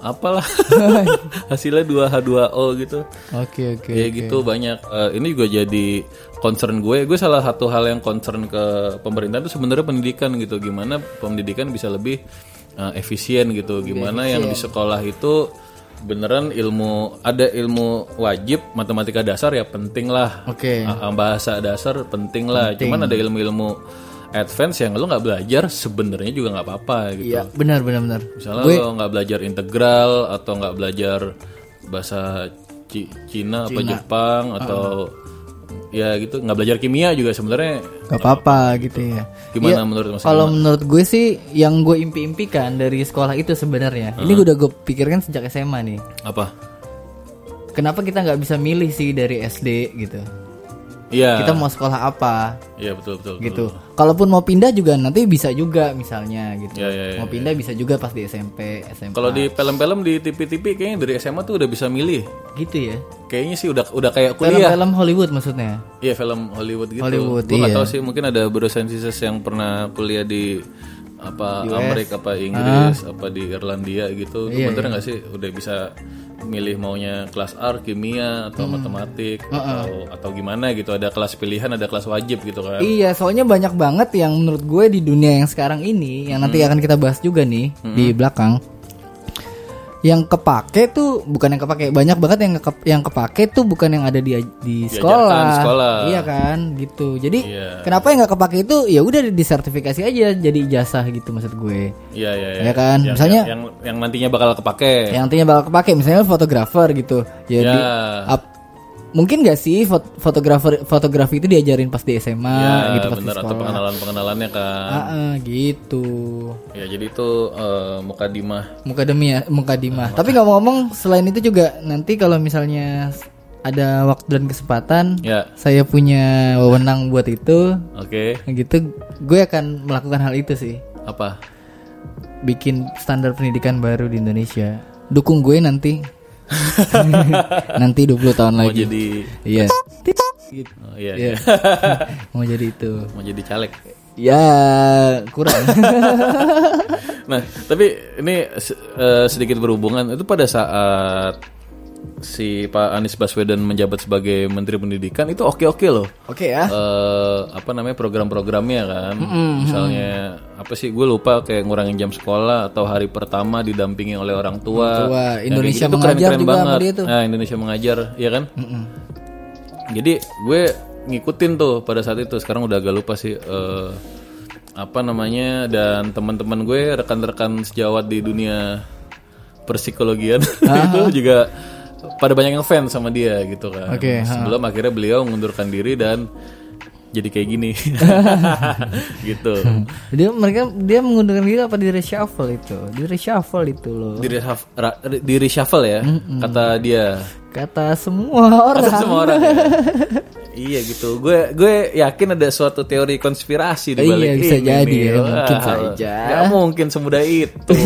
apalah. [laughs] [laughs] Hasilnya 2 H2O gitu. Oke oke. ya gitu banyak. Eh, ini juga jadi concern gue. Gue salah satu hal yang concern ke pemerintah itu sebenarnya pendidikan gitu. Gimana pendidikan bisa lebih eh, efisien gitu. Gimana yang di sekolah itu beneran ilmu ada ilmu wajib matematika dasar ya penting lah Oke. Ah, ah, bahasa dasar penting. Lah cuman ada ilmu-ilmu advance yang lo nggak belajar sebenarnya juga nggak apa-apa gitu Iya benar benar benar. Misalnya lo nggak belajar integral atau nggak belajar bahasa Ci- Cina, apa Jepang atau ya gitu nggak belajar kimia juga sebenarnya Gak apa-apa gitu ya. gimana menurut Mas? Kalau menurut gue sih yang gue impi-impikan dari sekolah itu sebenarnya. Ini gue udah gue pikirkan sejak SMA nih. Apa? Kenapa kita nggak bisa milih sih dari SD gitu? Iya. Kita mau sekolah apa Iya betul betul. betul. gitu. Kalaupun mau pindah juga nanti bisa juga misalnya gitu. Iya, iya, iya, mau pindah bisa juga pas di SMP, SMA. Kalau di film-film di TV-TV kayaknya dari SMA tuh udah bisa milih. gitu ya. Kayaknya sih udah udah kayak kuliah. Film-film Hollywood maksudnya. Iya film Hollywood gitu. Hollywood, Gue iya. tahu sih mungkin ada Sisters yang pernah kuliah di apa Amerika apa Inggris apa di Irlandia gitu. Itu Iya, bener nggak sih udah bisa milih maunya kelas art, kimia atau Hmm. matematik atau atau gimana gitu. Ada kelas pilihan, ada kelas wajib gitu kan. Iya, soalnya banyak banget yang menurut gue di dunia yang sekarang ini, yang nanti Hmm. akan kita bahas juga nih di belakang. Yang kepake tuh bukan yang kepake, banyak banget yang ke, yang kepake tuh bukan yang ada di di sekolah. sekolah. Iya kan, gitu. Jadi Iya. kenapa yang nggak kepake itu ya udah disertifikasi aja jadi ijazah gitu maksud gue. Iya iya. Iya kan? Yang, Misalnya- yang, yang nantinya bakal kepake. Yang nantinya bakal kepake misalnya fotografer gitu. Ya, Ya. ap- mungkin gak sih fot- fotografer fotografi itu diajarin pas di SMA Ya, gitu pas di bener atau sekolah. pengenalan pengenalannya kan. Ah, ah, gitu. Ya jadi itu eh, mukadimah Muka demi ya, muka dimah. Tapi ngomong-ngomong selain itu juga nanti kalau misalnya ada waktu dan kesempatan, Ya, saya punya wewenang buat itu, oke. gitu, gue akan melakukan hal itu sih, Apa? bikin standar pendidikan baru di Indonesia. Dukung gue nanti, [laughs] nanti 20 tahun Mau lagi. jadi Iya, oh, iya, Iya. iya. [laughs] mau jadi itu. mau jadi caleg. Ya kurang. [laughs] Nah, tapi ini eh, sedikit berhubungan itu pada saat si Pak Anies Baswedan menjabat sebagai Menteri Pendidikan itu oke-oke loh. Oke ya. eh apa namanya program-programnya kan. Misalnya apa sih gue lupa kayak ngurangin jam sekolah atau hari pertama didampingi oleh orang tua, tua. Kayak Indonesia gitu mengajar keren-keren juga sama banget. dia tuh. nah Indonesia mengajar ya kan? Jadi gue ngikutin tuh pada saat itu. Sekarang udah agak lupa sih eh, apa namanya dan teman-teman gue rekan-rekan sejawat di dunia persikologian. [laughs] Itu juga pada banyak yang fans sama dia gitu kan Oke, ha. sebelum akhirnya beliau mengundurkan diri dan jadi kayak gini [laughs] gitu Dia mereka dia mengundurkan diri apa di reshuffle itu? Di reshuffle itu loh. di reshuffle, di reshuffle ya kata dia Kata semua orang. Kata semua orang ya? [laughs] iya gitu gue gue yakin ada suatu teori konspirasi di Iya, balik bisa ini jadi nih. ya, mungkin Wah, saja. nggak mungkin semudah itu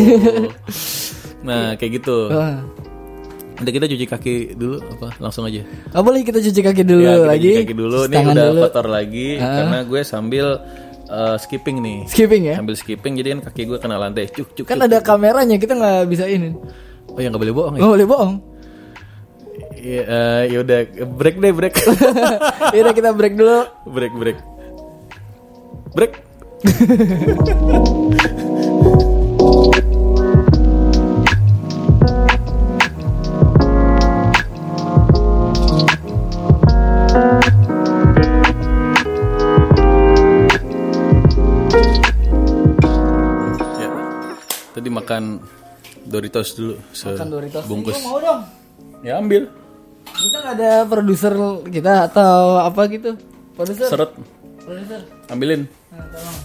[laughs] nah kayak gitu Wah, Nanti kita cuci kaki dulu apa langsung aja. Oh, boleh kita cuci kaki dulu Ya, kita lagi. cuci kaki dulu. Tangan udah dulu. kotor lagi karena gue sambil eh, skipping nih. Skipping ya. Sambil skipping jadi kan kaki gue kena lantai. Cuk cuk. Kan cuk. ada kameranya, kita nggak bisa ini. Oh ya nggak boleh bohong ya. Oh, boleh bohong. Iya, eh, yaudah break deh break. [laughs] Yaudah kita break dulu. break break. Break. [laughs] makan Doritos dulu Kan Doritos. sebungkus. Gua mau dong. Ya ambil. Kita nggak ada produser kita atau apa gitu. Produser. Seret. Produser. Ambilin. Nah, tolong.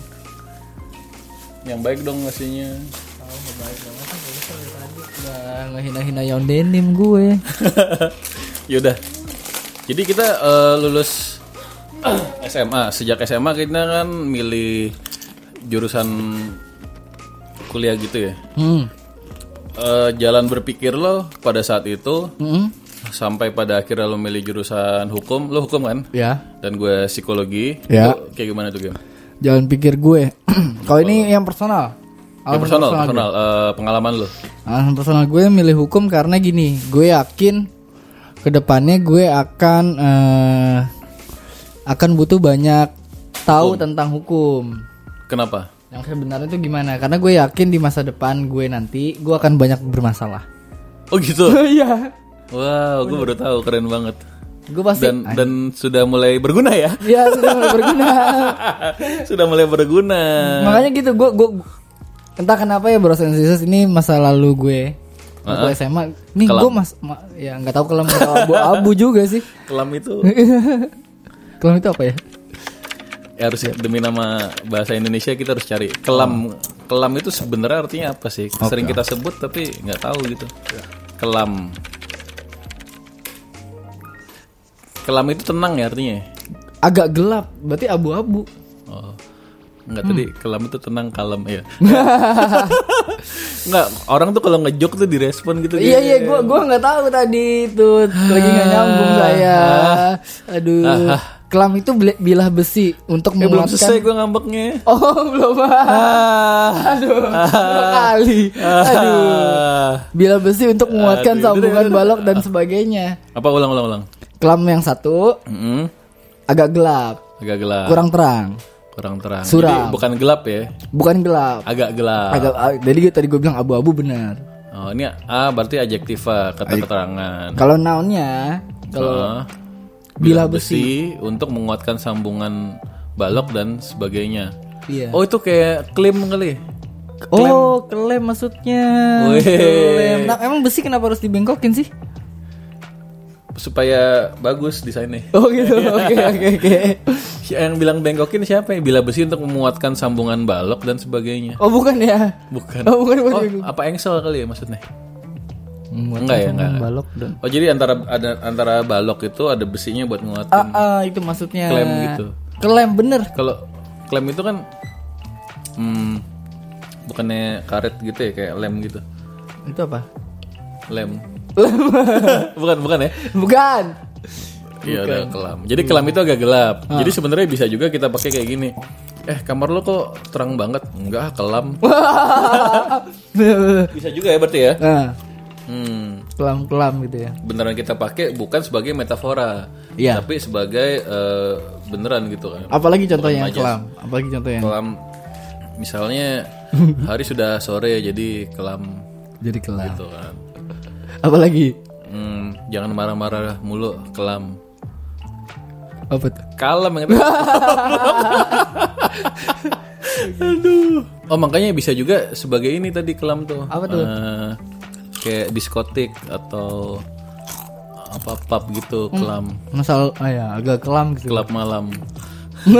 Yang baik dong ngasihnya. Tahu nggak baik. Udah ngehina-hina yang denim gue. [laughs] Yaudah. Jadi kita eh, lulus [clears throat] SMA. Sejak SMA kita kan milih jurusan kuliah gitu ya. Hmm. Eh, jalan berpikir lo pada saat itu Hmm. sampai pada akhirnya lo milih jurusan hukum. Lo hukum kan? Ya. Dan gue psikologi. Ya. Itu kayak gimana tuh game? Jalan pikir gue. [clears throat] Kalau ini yang personal. Ya, Alasan personal, gue. personal. Eh, pengalaman lo. Alasan personal gue milih hukum karena gini, gue yakin ke depannya gue akan eh, akan butuh banyak tahu tentang hukum. Kenapa? Yang sebenarnya itu gimana? Karena gue yakin di masa depan gue nanti gue akan banyak bermasalah. Oh gitu. [laughs] Iya. wow, gue baru tahu keren banget. gue pasti. Dan dan sudah mulai berguna ya. [laughs] Iya sudah mulai berguna. [laughs] sudah mulai berguna. Makanya gitu gue gue entah kenapa ya Bros and Sisters ini masa lalu gue waktu SMA. Nih gue mas ma- ya nggak tahu kelam atau abu-abu juga sih. Kelam itu Kelam itu apa ya? Ya harus demi nama bahasa Indonesia kita harus cari kelam. Kelam itu sebenarnya artinya apa sih? Sering kita sebut tapi nggak tahu gitu. Kelam. Kelam itu tenang ya artinya. Agak gelap, berarti abu-abu. Oh. Enggak tadi kelam itu tenang kalem [laughs] ya. Enggak, orang tuh kalau ngejok tuh direspon gitu. Iya iya, gue gua nggak tahu tadi itu lagi nggak nyambung saya. Aduh, kelam itu bilah besi untuk Eh, belum menguatkan. selesai gue ngambeknya. Oh [laughs] belum. Ah. Aduh, dua kali. Aduh, Ah. bilah besi untuk menguatkan Aduh, sambungan balok dan sebagainya. Apa ulang ulang ulang? Kelam yang satu Mm-mm. agak gelap, Agak gelap. kurang terang, Kurang terang. Suram. Jadi bukan gelap ya, bukan gelap. agak gelap. Agak, ah, jadi tadi gue bilang abu-abu benar. Oh, ini A berarti adjektiva, kata keterangan. Kalau nounnya, kalau Ah, bilah besi untuk menguatkan sambungan balok dan sebagainya. iya. Oh, itu kayak klaim kali. Oh, kelem maksudnya. Kelem. Nah, emang besi kenapa harus dibengkokin sih? Supaya bagus desainnya. Oh gitu. [laughs] Oke oke oke. Yang bilang bengkokin siapa ya? Bila besi untuk menguatkan sambungan balok dan sebagainya. Oh bukan ya? Bukan. Oh bukan bukan. Oh, apa engsel kali ya maksudnya? Muatan Enggak ya, enggak. balok dan. Oh, jadi antara ada antara balok itu ada besinya buat Ah, nguatin. ah, itu maksudnya. Klem gitu. Kelem bener. Kalau klaim itu kan hmm, bukannya karet gitu ya kayak lem gitu. Itu apa? Lem. [laughs] bukan bukan ya? Bukan. Iya udah kelam. Jadi kelam itu agak gelap. Jadi sebenarnya bisa juga kita pakai kayak gini. Eh kamar lo kok terang banget? Enggak, kelam. [laughs] [laughs] bisa juga ya berarti ya? nah, Hmm. kelam-kelam gitu ya. Beneran kita pakai bukan sebagai metafora, Iya. tapi sebagai eh, beneran gitu kan. Apalagi contohnya yang kelam. Apalagi contohnya. Kelam misalnya [laughs] hari sudah sore jadi kelam Jadi kelam. gitu kan. Apalagi? Hmm, jangan marah-marah mulu kelam. Apa tuh? Kalem yang [laughs] Aduh. Oh makanya bisa juga sebagai ini tadi kelam tuh. Apa tuh? Eh, kayak diskotik atau apa pub gitu Hmm. kelam. Masal, ah ya, agak kelam gitu. Kelab malam. [laughs]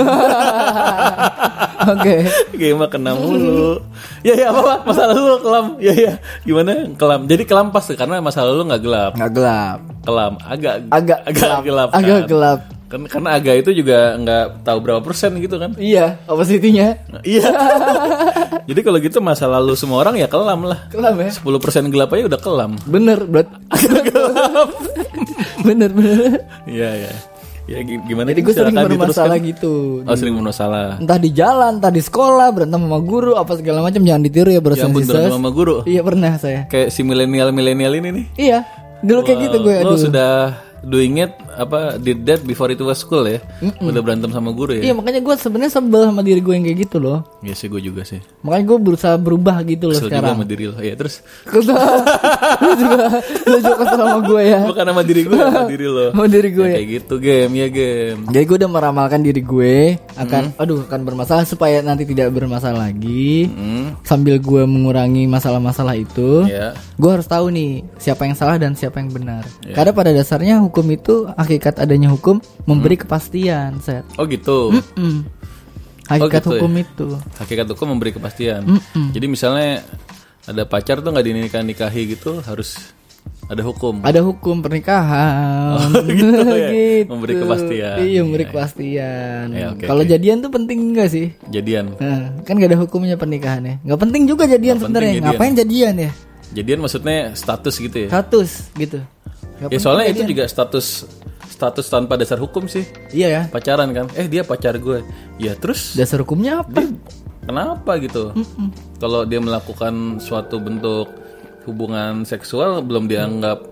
Oke. Gimana kena mulu. ya ya apa, apa masalah lu kelam. Ya ya gimana kelam. Jadi kelam pas karena masa lalu nggak gelap. Nggak gelap. Kelam agak Agak agak gelap. Agak kan? gelap. Kan karena aga itu juga nggak tahu berapa persen gitu kan. Iya, opacity-nya. Iya. [laughs] Jadi kalau gitu masa lalu semua orang ya kelam lah. Kelam ya. 10% gelap aja udah kelam. Bener, berat. [laughs] [laughs] bener, bener. Iya, iya. Ya gi- gimana Jadi gue sering bermasalah gitu. Oh, sering bermasalah. Entah di jalan, entah di sekolah, berantem sama guru, apa segala macam jangan ditiru ya Ya ampun berantem sama guru. Iya pernah saya. Kayak si milenial-milenial ini nih. Iya, dulu kayak gitu gue. Lo Aduh. sudah doing it apa did that before it was school ya? Udah berantem sama guru ya? Iya makanya gue sebenarnya sebel sama diri gue yang kayak gitu loh. Iya sih gue juga sih. Makanya gue berusaha berubah gitu loh Kesel juga sekarang. sama diri lo. Ya terus Kesel. lu juga, lu juga kesel sama gue ya. bukan sama diri gue, sama diri lo. Sama diri gue. Ya, kayak gitu game ya game. Jadi gue udah meramalkan diri gue akan, aduh akan bermasalah supaya nanti tidak bermasalah lagi. Hmm, Sambil gue mengurangi masalah-masalah itu, ya. gue harus tahu nih siapa yang salah dan siapa yang benar. Karena pada dasarnya hukum itu hakikat adanya hukum memberi kepastian, set. Oh gitu. Mm. Hakikat gitu ya? hukum itu. Hakikat hukum memberi kepastian. Jadi misalnya ada pacar tuh nggak dinikah nikahi gitu harus ada hukum. Ada hukum pernikahan. [laughs] gitu ya, [laughs] memberi kepastian. Iya, memberi Iya. kepastian. Ya, oke, Kalau oke. jadian tuh penting enggak sih? Jadian. Nah, kan gak ada hukumnya pernikahannya. Nggak penting juga jadian sebenarnya. jadian. Ngapain jadian ya? Jadian maksudnya status gitu ya. Status gitu. Nggak Ya soalnya itu jadian. juga status status tanpa dasar hukum sih. Iya ya. Pacaran kan. Eh dia pacar gue. Ya terus Dasar hukumnya apa? kenapa gitu? Kalau dia melakukan suatu bentuk hubungan seksual belum dianggap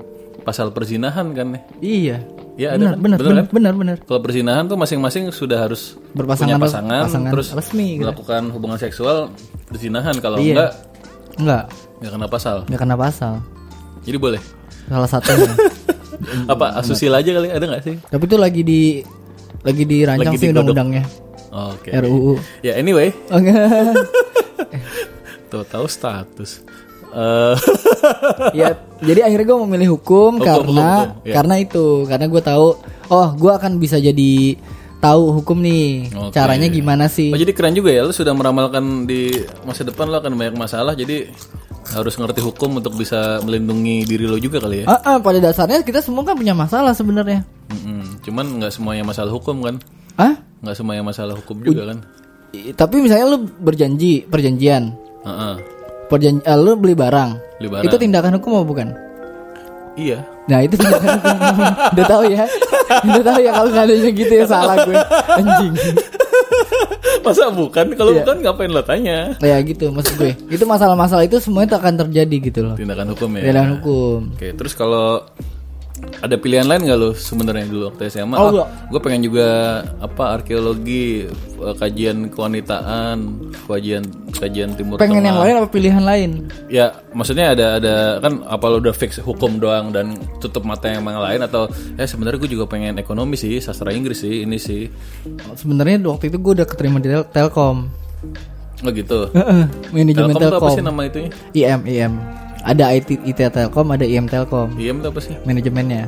pasal perzinahan kan ya? Iya. Ya ada Benar, kan? benar, Bener benar, kan? benar, benar. Kalau perzinahan tuh masing-masing sudah harus Berpasangan- punya pasangan, pasangan terus resmi gitu. melakukan hubungan seksual perzinahan. Kalau Iya. enggak Enggak, nggak kena pasal. enggak kena pasal. Jadi boleh. Salah satunya. [laughs] Apa asusila aja kali ada nggak sih? Tapi itu lagi di lagi dirancang Lagi sih undang-undangnya. Oke. RUU. Ya anyway, Oh, [laughs] enggak. tuh tahu status. Eh, ya, jadi akhirnya gue memilih hukum, Hukum, karena hukum, ya. karena itu, karena gue tahu, oh, gue akan bisa jadi tahu hukum nih, Oke. caranya gimana sih? oh jadi keren juga ya, lu sudah meramalkan di masa depan lo akan banyak masalah, jadi harus ngerti hukum untuk bisa melindungi diri lo juga kali ya. Ah, ah, pada dasarnya kita semua kan punya masalah sebenarnya. Mm-mm. Cuman nggak semuanya masalah hukum kan, Ah? nggak semuanya masalah hukum juga kan. Tapi misalnya lu berjanji, perjanjian, Heeh. perjanji, eh, lu beli barang, Beli barang. itu tindakan hukum apa bukan? Iya. Nah itu tindakan hukum. [laughs] Udah tahu ya, udah tahu ya kalau nggak adanya gitu ya salah gue, [laughs] anjing. [laughs] Masa bukan? Kalau Iya. bukan ngapain lo tanya? Ya gitu maksud gue. Itu masalah-masalah itu semuanya tak akan terjadi gitu loh. Tindakan hukum ya. Tindakan hukum. Oke, terus kalau ada pilihan lain nggak lo sebenarnya dulu waktu SMA? Oh, enggak. gue pengen juga apa arkeologi, eh, kajian kewanitaan, kajian kajian timur Pengen tengah. yang lain apa pilihan lain? Ya, maksudnya ada ada kan apa lo udah fix hukum doang dan tutup mata yang lain atau ya sebenarnya gue juga pengen ekonomi sih, sastra Inggris sih, ini sih. Sebenarnya waktu itu gue udah keterima di Tel- Telkom. Oh gitu. Heeh, Manajemen Telkom tuh apa Telkom. sih nama itunya? IM IM. Ada IT IT Telkom, ada IM Telkom. IM itu apa sih? Manajemennya.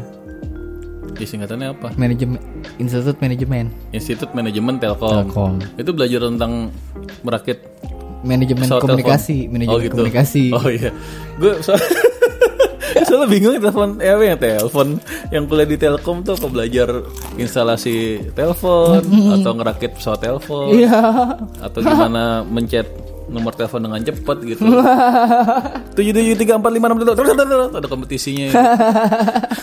Ya, singkatannya apa? Manajemen Institut Manajemen. Institut Manajemen Telkom. Telkom. Itu belajar tentang merakit Manajemen pesawat komunikasi, telepon. manajemen oh, gitu. komunikasi. [laughs] Oh iya. Gue so [laughs] soalnya bingung telepon eh apa yang telepon yang kuliah di Telkom tuh apa belajar instalasi telepon atau ngerakit pesawat telepon Iya. atau gimana mencet nomor telepon dengan cepat gitu. [laughs] Tujuh tujuh tiga empat lima enam tujuh terus terus terus ada kompetisinya.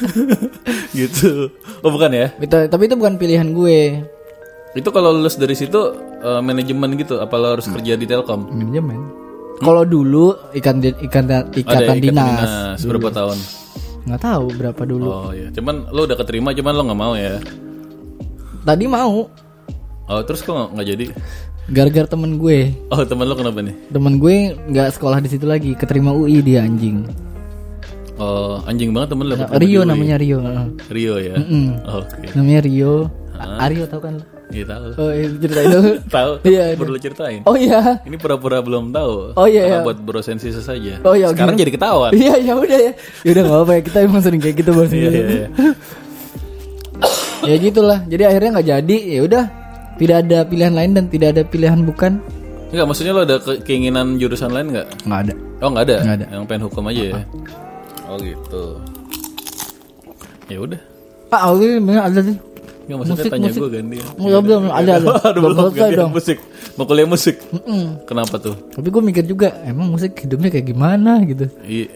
[laughs] gitu. Oh bukan ya? Itu, tapi itu bukan pilihan gue. Itu kalau lulus dari situ eh, manajemen gitu, apa lo harus kerja di Telkom? Manajemen. Kalau dulu ikan ikan ikatan ikatan dinas. berapa tahun? Nggak tahu berapa dulu. Oh iya, cuman lo udah keterima, cuman lo nggak mau ya? Tadi mau Oh terus kok nggak jadi? Gara-gara temen gue. Oh teman lo kenapa nih? Temen gue nggak sekolah di situ lagi, keterima UI dia anjing. Oh anjing banget temen lo. keterima Rio namanya Rio. Rio ya. Mm-mm. Oke. Namanya Rio. Aryo tau kan? Iya tahu. Oh, iya, ceritain dulu. [laughs] Tahu. Iya, [laughs] iya. Perlu ceritain. Oh iya. Ini pura-pura belum tahu. Oh, iya, iya. buat brosensi saja. Oh, iya, Sekarang oke. jadi ketahuan. Iya, ya udah ya. Ya udah enggak apa-apa ya. Kita emang sering kayak gitu bos. Iya iya iya. [laughs] ya gitulah. Jadi akhirnya nggak jadi. Ya udah. Tidak ada pilihan lain dan tidak ada pilihan bukan. Enggak, maksudnya lo ada ke- keinginan jurusan lain nggak? Nggak ada. Oh nggak ada. Nggak ada. Yang pengen hukum aja ya. Oh gitu. Ya udah. Ah, aku ini bener ada sih. Nggak maksudnya Musik, tanya musik. gue gantian. [laughs] Belum, belum, ada, ada. Aduh, Belum gantian dong. musik. Mau kuliah musik. Kenapa tuh? Tapi gue mikir juga, emang musik hidupnya kayak gimana gitu. Iya,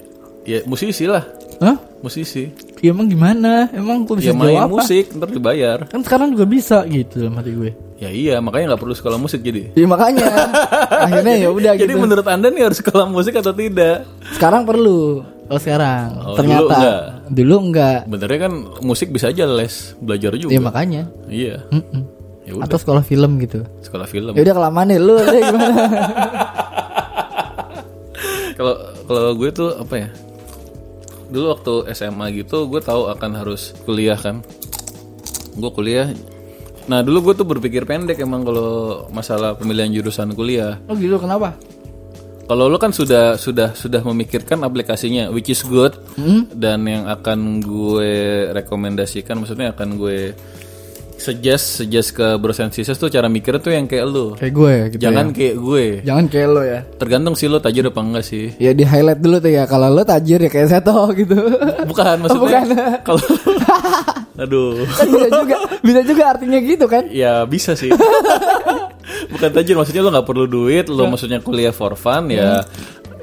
ya, musisi lah. Hah? Musisi. Ya emang gimana? Emang gue bisa Ya main jawab apa? musik, ntar dibayar. Kan sekarang juga bisa gitu dalam hati gue. Ya iya, makanya nggak perlu sekolah musik jadi. Ya makanya [laughs] akhirnya ya udah Jadi gitu. menurut anda nih harus sekolah musik atau tidak? Sekarang perlu. Oh sekarang. Oh, Ternyata dulu enggak. dulu enggak. Benernya kan musik bisa aja les, belajar juga. Ya makanya. Iya. Ya udah, Atau sekolah film gitu. sekolah film. Ya udah kelamaan nih lu deh gimana? [laughs] Kalau kalau gue tuh apa ya? Dulu waktu SMA gitu, gue tahu akan harus kuliah kan. Gue kuliah. Nah dulu gue tuh berpikir pendek emang kalau masalah pemilihan jurusan kuliah. Oh gitu kenapa? Kalau lo kan sudah sudah sudah memikirkan aplikasinya, which is good, dan yang akan gue rekomendasikan, maksudnya akan gue suggest suggest ke Bros and Sisters tuh cara mikirnya tuh yang kayak lu. Kayak gue gitu. Jangan kayak gue. ya. Jangan kayak lo ya. Tergantung sih lo tajir apa enggak sih. Ya di highlight dulu tuh ya. Kalau lo tajir ya kayak Seto gitu. Bukan maksudnya bukan. kalau [laughs] aduh. kan bisa juga, bisa juga artinya gitu kan? Ya bisa sih. [laughs] Bukan tajir maksudnya lo nggak perlu duit, lo maksudnya kuliah for fun ya.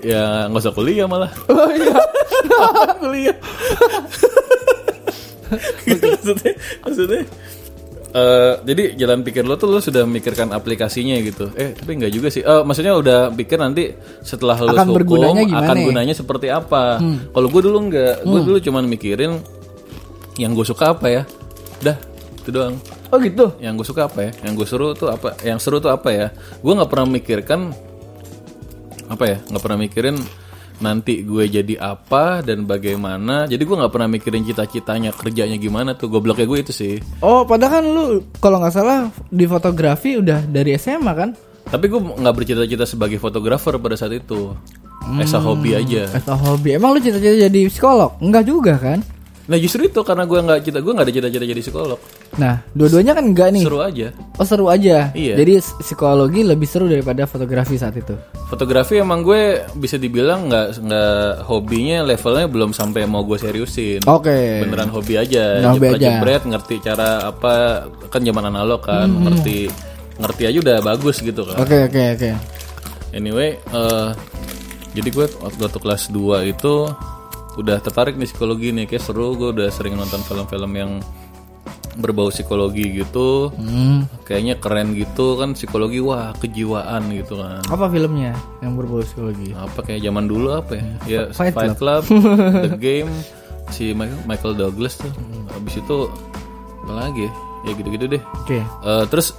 Ya nggak usah kuliah malah. Oh iya. [laughs] kuliah. maksudnya, maksudnya eh, jadi jalan pikir lo tuh lo sudah memikirkan aplikasinya gitu. Eh tapi nggak juga sih. Eh, maksudnya udah pikir nanti setelah lulus Akan hukum bergunanya gimana akan ya? gunanya seperti apa. Kalau gue dulu nggak, gue dulu cuman mikirin yang gue suka apa ya. Dah itu doang. Oh gitu. Yang gue suka apa ya? Yang gue seru tuh apa? Yang seru tuh apa ya? Gue nggak pernah mikirkan apa ya? Nggak pernah mikirin nanti gue jadi apa dan bagaimana. Jadi gue nggak pernah mikirin cita-citanya kerjanya gimana tuh. Gobloknya gue itu sih. Oh padahal kan lu kalau nggak salah di fotografi udah dari SMA kan? Tapi gue nggak bercita-cita sebagai fotografer pada saat itu. Esa hobi aja. Atau hobi. Emang lu cita-cita jadi psikolog? Enggak juga kan? Nah justru itu karena gue nggak cita gue nggak ada cita-cita jadi psikolog. Nah, dua-duanya kan enggak nih. Seru aja. Oh seru aja. Iya. Jadi psikologi lebih seru daripada fotografi saat itu. Fotografi emang gue bisa dibilang nggak nggak hobinya levelnya belum sampai mau gue seriusin. Oke. beneran hobi aja Beneran hobi aja. jepret ngerti cara apa kan zaman analog kan Hmm. ngerti ngerti aja udah bagus gitu kan Oke oke oke. anyway eh, jadi gue waktu, waktu kelas 2 itu udah tertarik nih psikologi nih kayak seru. Gue udah sering nonton film-film yang berbau psikologi gitu. Hmm. kayaknya keren gitu kan psikologi wah kejiwaan gitu kan. Apa filmnya yang berbau psikologi? apa kayak zaman dulu apa ya? Ya Fight Fight, Club, [laughs] The Game si Michael, Michael Douglas tuh. Habis itu apa lagi ya? Ya gitu-gitu deh. Oke. Eh, terus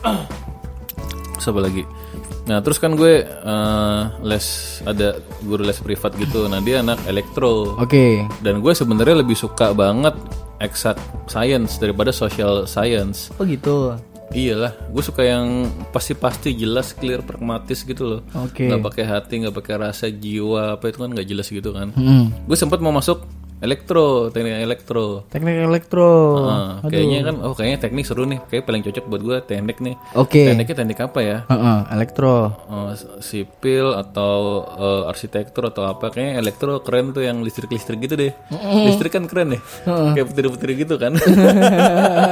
[clears throat] terus apa lagi nah terus kan gue eh, les ada guru les privat gitu nah dia anak elektro Oke. dan gue sebenarnya lebih suka banget exact science daripada social science Oh gitu. Iyalah, gue suka yang pasti-pasti jelas, clear, pragmatis gitu loh. Oke. Nggak pakai hati, nggak pakai rasa jiwa apa itu kan nggak jelas gitu kan. Hmm. Gue sempat mau masuk elektro, teknik elektro. Teknik elektro. Ah, kayaknya kan, oh kayaknya teknik seru nih, kayak paling cocok buat gue teknik nih. Oke. Tekniknya teknik apa ya? Heeh, elektro. Eh, sipil atau eh, arsitektur atau apa kayaknya elektro keren tuh yang listrik listrik gitu deh listrik kan keren deh kayak petir petir gitu kan [laughs]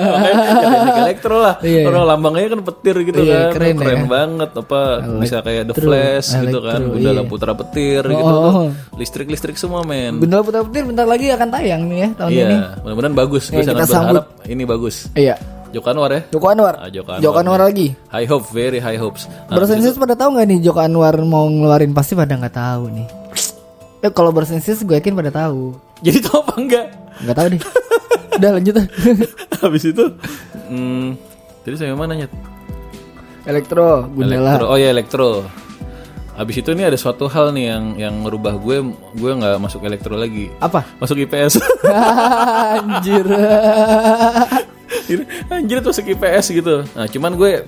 Makanya teknik elektro lah Iya, orang lambangnya kan petir gitu Iya, kan keren ya. banget apa bisa kayak the flash gitu kan elektro, gundala iya. putra petir gitu Oh. tuh listrik listrik semua men Benda putar petir bentar lagi akan tayang nih ya tahun ini. iya mudah-mudahan bagus gue Eh, sangat sambut. berharap ini bagus Iya. Joko Anwar ya Joko Anwar. Ah, Joko Anwar. Joko Anwar lagi. high hope very high hopes nah, Bersensis pada tahu nggak nih Joko Anwar mau ngeluarin pasti pada nggak tahu nih. Eh kalau bersensis gue yakin pada tahu. jadi tau apa enggak Nggak tahu deh. Udah lanjut. [laughs] Habis itu hmm, Jadi saya mana nyet? Elektro, Gundala. Elektro. Oh ya elektro. Habis itu nih ada suatu hal nih yang yang merubah gue gue nggak masuk elektro lagi. Apa? Masuk IPS. [laughs] Anjir. [laughs] Anjir tuh masuk IPS gitu. Nah, cuman gue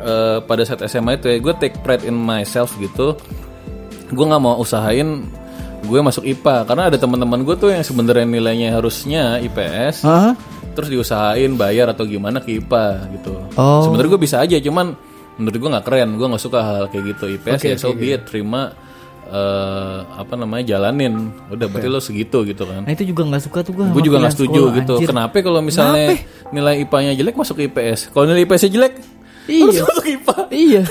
eh, pada saat SMA itu ya gue take pride in myself gitu. Gue nggak mau usahain gue masuk IPA karena ada teman-teman gue tuh yang sebenarnya nilainya harusnya IPS. Hah? terus diusahain bayar atau gimana ke IPA gitu. Oh. Sebenarnya gue bisa aja, cuman menurut gue nggak keren, gue nggak suka hal kayak gitu. IPS Oke, ya so oke, be it, terima eh, apa namanya jalanin. Udah berarti lo segitu gitu kan. Nah itu juga nggak suka tuh gue. Gue juga nggak setuju gitu. Kenapa kalau misalnya nilai IPA-nya jelek masuk IPS? Kalau nilai IPS-nya jelek Iya. harus masuk IPA. iya.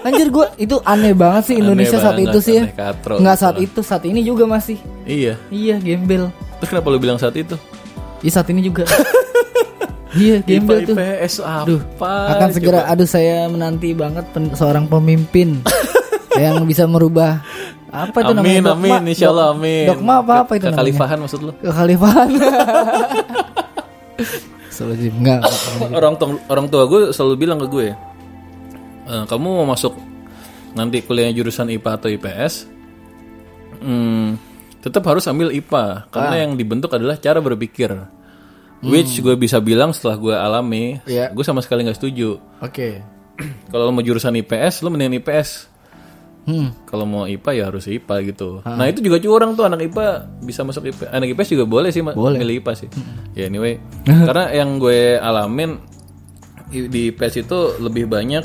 Anjir gue itu aneh banget sih Indonesia saat banget, itu sih ya. aneh katro Nggak saat itu, saat ini juga masih. Iya. Iya, gembel. Terus kenapa lo bilang saat itu? Iya saat ini juga. [laughs] iya, gembel IPA, tuh. IPS apa? Aduh, akan segera aduh saya menanti banget pen- seorang pemimpin [laughs] yang bisa merubah apa itu namanya Amin, dogma, amin, insya Allah, dok- amin. dogma apa apa itu namanya Kekhalifahan maksud lo? kekhalifahan [laughs] Astagfirullahaladzim. enggak enggak. orang tua orang tua gue selalu bilang ke gue, "Eh, kamu mau masuk nanti kuliahnya jurusan IPA atau IPS, hmm, tetap harus ambil IPA karena Ah. yang dibentuk adalah cara berpikir. Which gue bisa bilang setelah gue alami, Hmm. Iya. gue sama sekali nggak setuju. oke [clears throat] Kalau lo mau jurusan IPS, lo mendingan IPS. hmm. Kalau mau IPA ya harus IPA gitu. Nah itu juga curang tuh anak IPA bisa masuk IPA. Anak IPS juga boleh sih Boleh. milih IPA sih. Ya anyway, [laughs] karena yang gue alamin di IPS itu lebih banyak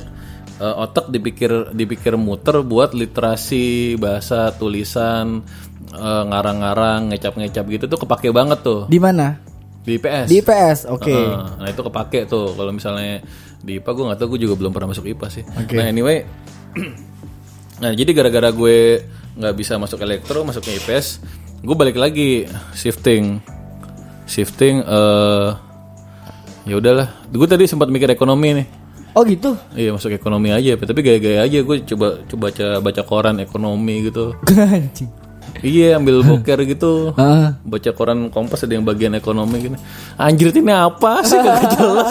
eh, otak dipikir dipikir muter buat literasi bahasa tulisan eh, ngarang-ngarang ngecap-ngecap gitu tuh kepake banget tuh di mana di IPS. di IPS oke Heeh, nah itu kepake tuh kalau misalnya di IPA gue nggak tahu gue juga belum pernah masuk IPA sih. Oke. Nah anyway, [clears throat] nah jadi gara-gara gue nggak bisa masuk elektro, masuknya IPS, gue balik lagi shifting, shifting. eh ya udahlah, gue tadi sempat mikir ekonomi nih. oh gitu Iya masuk ekonomi aja, tapi gaya-gaya aja gue coba coba baca baca koran ekonomi gitu. [laughs] anjing Iya ambil boker gitu. Ah. Baca koran kompas ada yang bagian ekonomi gini. Anjir ini apa sih? Gak [laughs] jelas.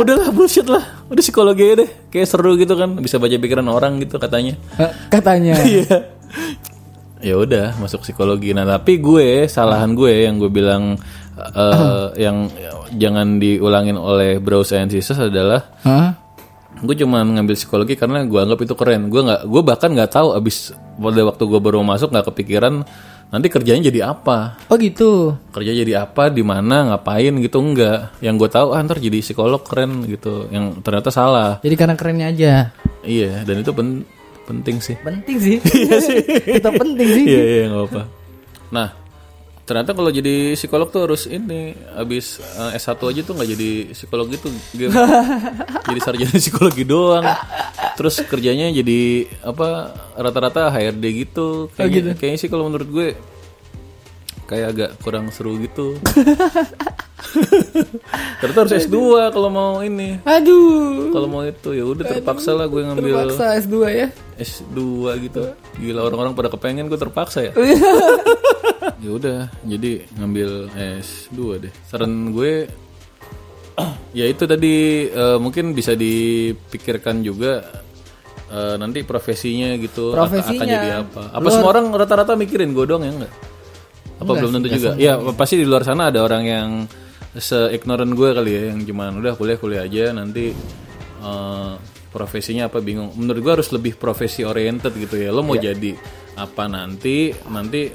Udahlah bullshit lah. Udah psikologi aja deh. Kayak seru gitu kan. Bisa baca pikiran orang gitu katanya. Katanya. [laughs] Iya. Ya udah masuk psikologi. Nah tapi gue salahan gue yang gue bilang eh, yang jangan diulangin oleh Bros and Sisters adalah Hah? Gue cuma ngambil psikologi karena gue anggap itu keren. Gue nggak gue bahkan nggak tahu abis pada waktu gue baru masuk nggak kepikiran nanti kerjanya jadi apa. Oh gitu. Kerja jadi apa di mana ngapain gitu enggak yang gue tahu ah, ntar jadi psikolog keren gitu. Yang ternyata salah. Jadi karena kerennya aja. Iya dan itu pen- penting sih. Penting sih. [laughs] Kita penting sih. Iya iya nggak apa nah ternyata kalau jadi psikolog tuh harus ini abis eh, S1 aja tuh nggak jadi psikolog gitu Game. [laughs] jadi sarjana psikologi doang. Terus kerjanya jadi apa rata-rata HRD gitu. Kayaknya kayaknya sih kalau menurut gue kayak agak kurang seru gitu [laughs] ternyata harus S2 kalau mau ini aduh kalau mau itu ya udah terpaksa lah gue ngambil terpaksa S2 ya S2 gitu. Gila orang-orang pada kepengen gue terpaksa ya. [laughs] ya udah, jadi ngambil S2 deh. Saran gue [clears throat] ya itu tadi eh, mungkin bisa dipikirkan juga eh, nanti profesinya gitu akan- akan Profesinya. jadi apa. Apa semua orang rata-rata mikirin gue dong ya enggak? Apa belum tentu juga? Ya pasti di luar sana ada orang yang se-ignorant gue kali ya yang cuman udah kuliah-kuliah aja nanti eh, profesinya apa bingung. Menurut gue harus lebih profesi oriented gitu ya. Lo mau jadi apa nanti nanti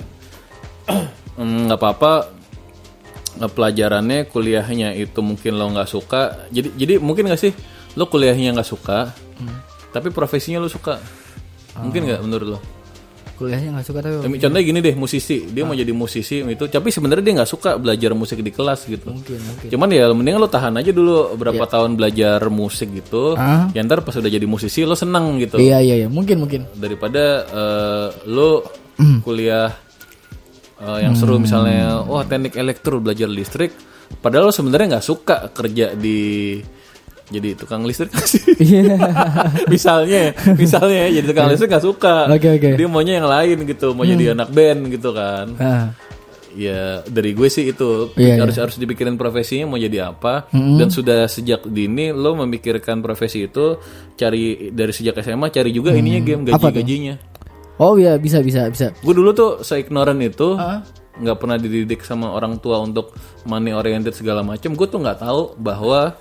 [clears throat] mm, nggak apa-apa pelajarannya kuliahnya itu mungkin lo nggak suka. Jadi jadi mungkin nggak sih lo kuliahnya nggak suka, tapi profesinya lo suka. Mungkin nggak menurut lo? Kuliahnya nggak suka tapi Contohnya gini deh, musisi. Dia mau jadi musisi itu, tapi sebenarnya dia nggak suka belajar musik di kelas gitu. mungkin mungkin Cuman ya mending lo tahan aja dulu berapa tahun belajar musik gitu. Ah. Ya ntar pas udah jadi musisi lo seneng gitu. iya iya iya mungkin mungkin Daripada eh, lo kuliah eh, yang seru misalnya, wah teknik elektro belajar listrik. Padahal lo sebenarnya nggak suka kerja di jadi tukang listrik sih. iya [laughs] misalnya, misalnya ya, jadi tukang listrik nggak suka. Oke, oke. Dia maunya yang lain gitu, mau jadi anak band gitu kan. Ah. Ya dari gue sih itu Iya, harus harus dipikirin profesinya mau jadi apa dan sudah sejak dini lo memikirkan profesi itu cari dari sejak SMA cari juga ininya game gaji gajinya. oh iya bisa bisa bisa Gue dulu tuh seignoran itu Ah. nggak pernah dididik sama orang tua untuk money oriented segala macam. Gue tuh nggak tahu bahwa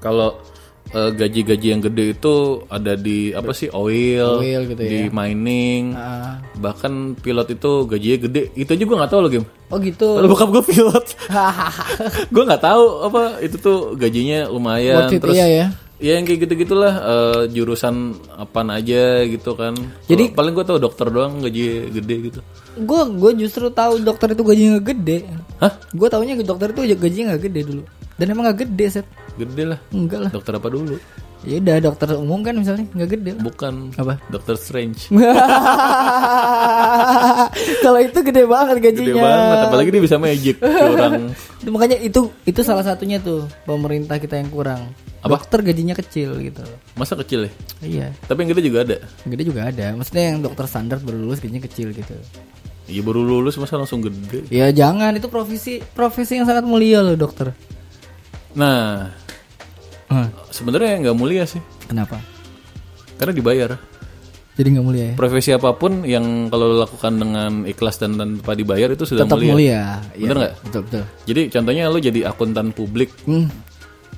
kalau eh, gaji-gaji yang gede itu ada di apa sih oil, Oil gitu di mining, Ah. bahkan pilot itu gajinya gede. Itu aja gue nggak tahu loh game. oh gitu Kalau bokap gue pilot, [laughs] [laughs] gue nggak tahu apa itu tuh gajinya lumayan. Worth it, terus iya ya. Ya yang kayak gitu-gitulah eh, jurusan apaan aja gitu kan. Jadi- Kalau- paling gue tau dokter doang gaji gede gitu. Gue gue justru tahu dokter itu gajinya gede. Hah? Gue taunya dokter itu gajinya nggak gede dulu. Dan emang nggak gede set. Gede lah. Enggak lah. Dokter apa dulu? Ya udah dokter umum kan misalnya nggak gede. lah. Bukan. Apa? Dokter Strange. [laughs] Kalau itu gede banget gajinya. Gede banget. Apalagi dia bisa magic. [laughs] Itu Makanya itu itu salah satunya tuh pemerintah kita yang kurang. Apa? Dokter gajinya kecil gitu. Masa kecil ya? Iya. Tapi yang gede juga ada. Yang Gede juga ada. Maksudnya yang dokter standar baru lulus gajinya kecil gitu. Iya baru lulus masa langsung gede. Ya jangan itu profesi profesi yang sangat mulia loh dokter. Nah, Hah, sebenarnya nggak mulia sih. kenapa? Karena dibayar. Jadi nggak mulia ya? Profesi apa pun yang kalau lo lakukan dengan ikhlas dan tanpa dibayar itu sudah Tetap mulia. mulia. Iya, Bener nggak? Betul betul. Jadi contohnya lo jadi akuntan publik, Hmm.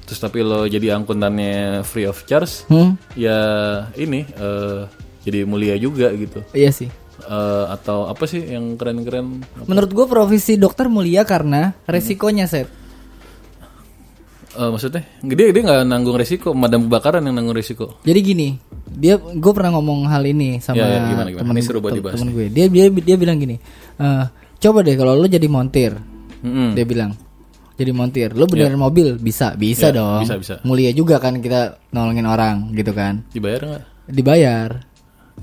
terus tapi lo jadi akuntannya free of charge, Hmm. ya ini eh, jadi mulia juga gitu. Iya sih. Eh, atau apa sih yang keren-keren? Menurut gue profesi dokter mulia karena resikonya set. Eh, maksudnya, dia dia nggak nanggung resiko, madam kebakaran yang nanggung resiko. Jadi gini, dia gue pernah ngomong hal ini sama Ya, ya, dibahas temen gue. Dia dia dia bilang gini, "Eh, coba deh kalau lo jadi montir, Mm-mm. dia bilang jadi montir, lo benerin mobil bisa bisa Ya, dong, bisa, bisa. mulia juga kan kita nolongin orang gitu kan, Dibayar nggak? dibayar,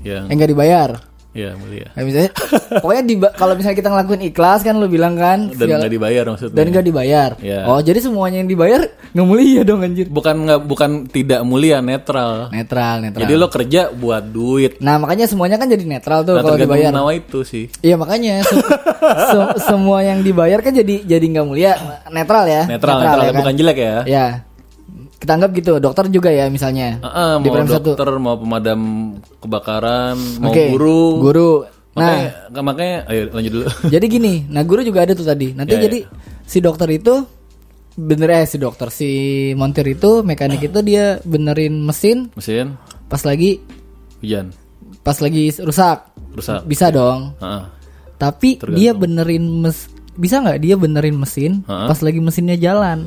Ya, eh enggak dibayar. Ya mulia. Kayak misalnya, pokoknya di, kalau misalnya kita ngelakuin ikhlas kan lo bilang kan, Dan nggak dibayar maksudnya. dan enggak dibayar. Ya. Oh jadi semuanya yang dibayar nggak mulia dong anjir. bukan nggak bukan tidak mulia, netral. Netral netral. Jadi lo kerja buat duit. Nah makanya semuanya kan jadi netral tuh Nah, kalau dibayar. nawa itu sih. Iya makanya se- se- [laughs] semua yang dibayar kan jadi jadi nggak mulia netral ya. Netral, netral, ya kan? bukan jelek ya. Ya kita anggap gitu dokter juga ya misalnya Heeh, di mau frame satu. dokter, mau pemadam kebakaran, mau Oke, guru. Guru. Nah Makanya, makanya, ayo lanjut dulu. [laughs] jadi gini, nah guru juga ada tuh tadi. Nanti Ya, jadi si dokter itu bener eh si dokter si montir itu mekanik itu dia benerin mesin Mesin, pas lagi hujan, pas lagi rusak rusak. bisa dong. Heeh. Tapi dia benerin mes bisa nggak dia benerin mesin Heeh. pas lagi mesinnya jalan.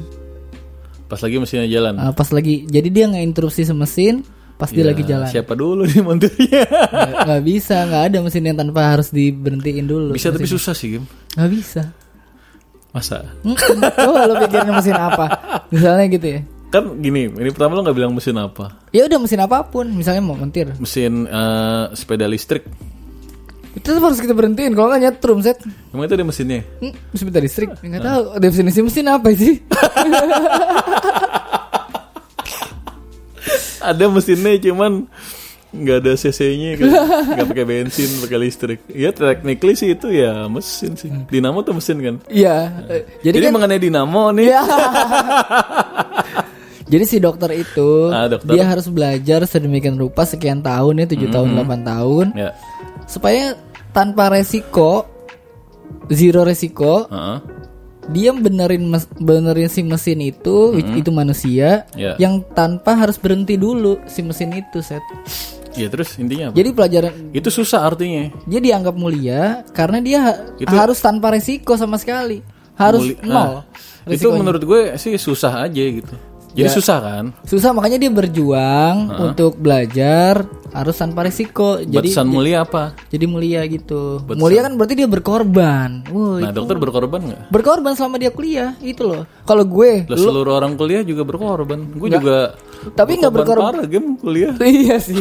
Pas lagi mesinnya jalan. Uh, pas lagi jadi dia nggak interupsi semesin pas dia Ya, lagi jalan Siapa dulu nih montirnya? nggak nggak bisa nggak ada mesin yang tanpa harus diberhentiin dulu Bisa tapi susah sih, Kim. nggak bisa Masa? Coba lo pikirin mesin apa misalnya gitu ya Kan gini, ini pertama lo nggak bilang mesin apa? ya udah mesin apa pun misalnya mau mentir Mesin eh, sepeda listrik. Itu tetap harus kita berhentiin kalau nggak nyetrum set. Emang itu ada mesinnya? hmm, sepeda listrik. Nggak tahu definisi mesin apa sih? [laughs] Ada mesinnya cuman nggak ada cc-nya kan [laughs] nggak pakai bensin pakai listrik. Ya technically sih itu ya mesin sih. Dinamo tuh mesin kan? Iya eh, jadi, jadi, kan mengenai dinamo nih. Ya. [laughs] Jadi si dokter itu Ah, dokter. dia harus belajar sedemikian rupa sekian tahun ya 7 tahun 8 tahun. Ya. Supaya tanpa resiko zero resiko Heeh. dia benerin mes- benerin si mesin itu which itu manusia Ya. yang tanpa harus berhenti dulu si mesin itu set. ya terus intinya apa Jadi pelajaran itu susah artinya dia dianggap mulia karena dia ha- Itu- harus tanpa resiko sama sekali. Harus Muli- nol. Nah, itu menurut gue sih susah aja gitu jadi Ya. susah kan Susah makanya dia berjuang untuk belajar harus tanpa resiko. Jadi batasan mulia apa jadi mulia gitu. Mulia kan berarti dia berkorban. Woi, nah dokter berkorban nggak berkorban selama dia kuliah itu loh. Kalau gue Lah, seluruh orang kuliah juga berkorban gue juga tapi nggak berkorban. parah game kuliah [laughs] iya sih.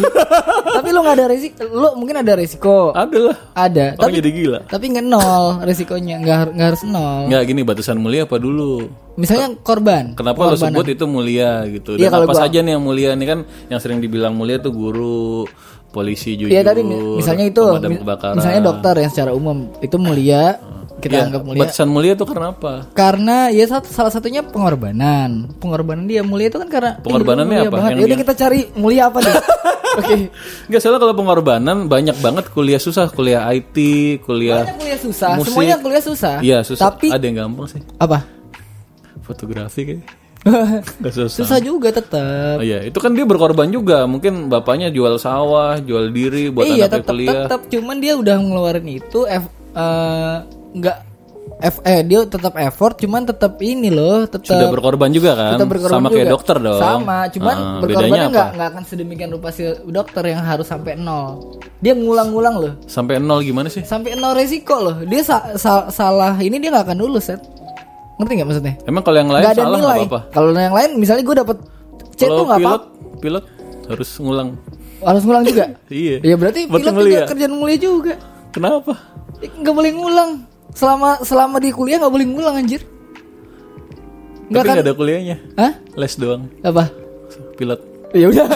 tapi lo nggak ada resiko. Lo mungkin ada resiko. ada lah Ada. orang Tapi jadi gila tapi nggak nol resikonya. Nggak nggak harus nol. nggak gini batasan mulia apa dulu Misalnya korban. Kenapa lo sebut itu mulia gitu? Iya, Dan kalau apa gua- saja nih yang mulia nih kan yang sering dibilang mulia tuh guru, polisi jujur, Iya tadi mi- misalnya itu misalnya dokter yang secara umum itu mulia kita Iya, anggap mulia Batasan mulia tuh karena apa? karena ya sat- salah satunya pengorbanan pengorbanan dia mulia itu kan karena Pengorbanannya apa? banget. Yang Yaudah dia- kita cari mulia apa deh [laughs] oke Enggak salah kalau pengorbanan banyak banget kuliah susah, kuliah IT, kuliah banyak kuliah susah musik. semuanya kuliah susah Iya susah. tapi ada yang gampang sih. apa Fotografi kayak. [laughs] Gak susah. susah juga tetap Oh, iya, itu kan dia berkorban juga. Mungkin bapaknya jual sawah, jual diri buat iya anaknya tetap kuliah. tetap cuman dia udah ngeluarin itu F- eh, nggak F eh dia tetap effort cuman tetap ini loh tetap Sudah berkorban juga kan? tetap berkorban Sama kayak juga. dokter dong. Sama, cuman Ah, berkorbannya nggak apa? nggak akan sedemikian rupa si dokter yang harus sampai nol. Dia ngulang-ngulang loh. Sampai nol gimana sih? Sampai nol resiko loh. Dia sa- sa- salah ini dia nggak akan lulus, set. Ngerti nggak maksudnya? Emang kalau yang lain Nggak ada salah nilai. nggak apa-apa? Kalau yang lain misalnya gue dapet C tuh nggak apa pilot, pilot harus ngulang. harus ngulang juga. [laughs] Iya. Ya berarti Berarti pilot juga kerjaan mulia juga. Kenapa? Nggak boleh ngulang. Selama selama di kuliah nggak boleh ngulang anjir. Nggak kan? ada kuliahnya, Hah? les doang. Apa? Pilot. Ya udah. [laughs]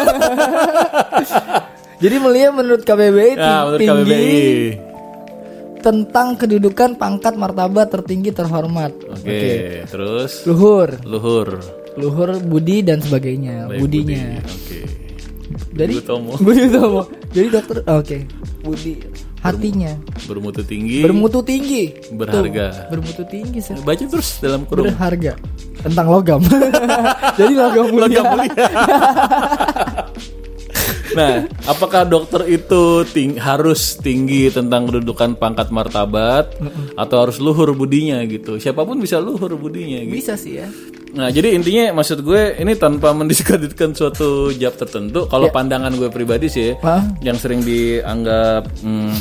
Jadi mulia menurut KBBI Nah, menurut tinggi KBBI. tentang kedudukan pangkat martabat tertinggi terhormat. Oke, terus Luhur, luhur. luhur budi dan sebagainya, Baik, budinya. Budi. Oke. Dari Budi Utomo. Budi Utomo. Jadi dokter oke. Budi hatinya Bermutu tinggi. bermutu tinggi. Berharga. Tuh, bermutu tinggi, Sir. Baca terus dalam kurung. Berharga. Tentang logam. [laughs] Jadi logam mulia. Logam mulia. [laughs] Nah, apakah dokter itu ting- harus tinggi tentang kedudukan pangkat martabat atau harus luhur budinya gitu? Siapa pun bisa luhur budinya gitu. Bisa sih ya. Nah, jadi intinya maksud gue ini tanpa [laughs] mendiskreditkan suatu job tertentu. Kalau pandangan gue pribadi sih, yang sering dianggap hmm,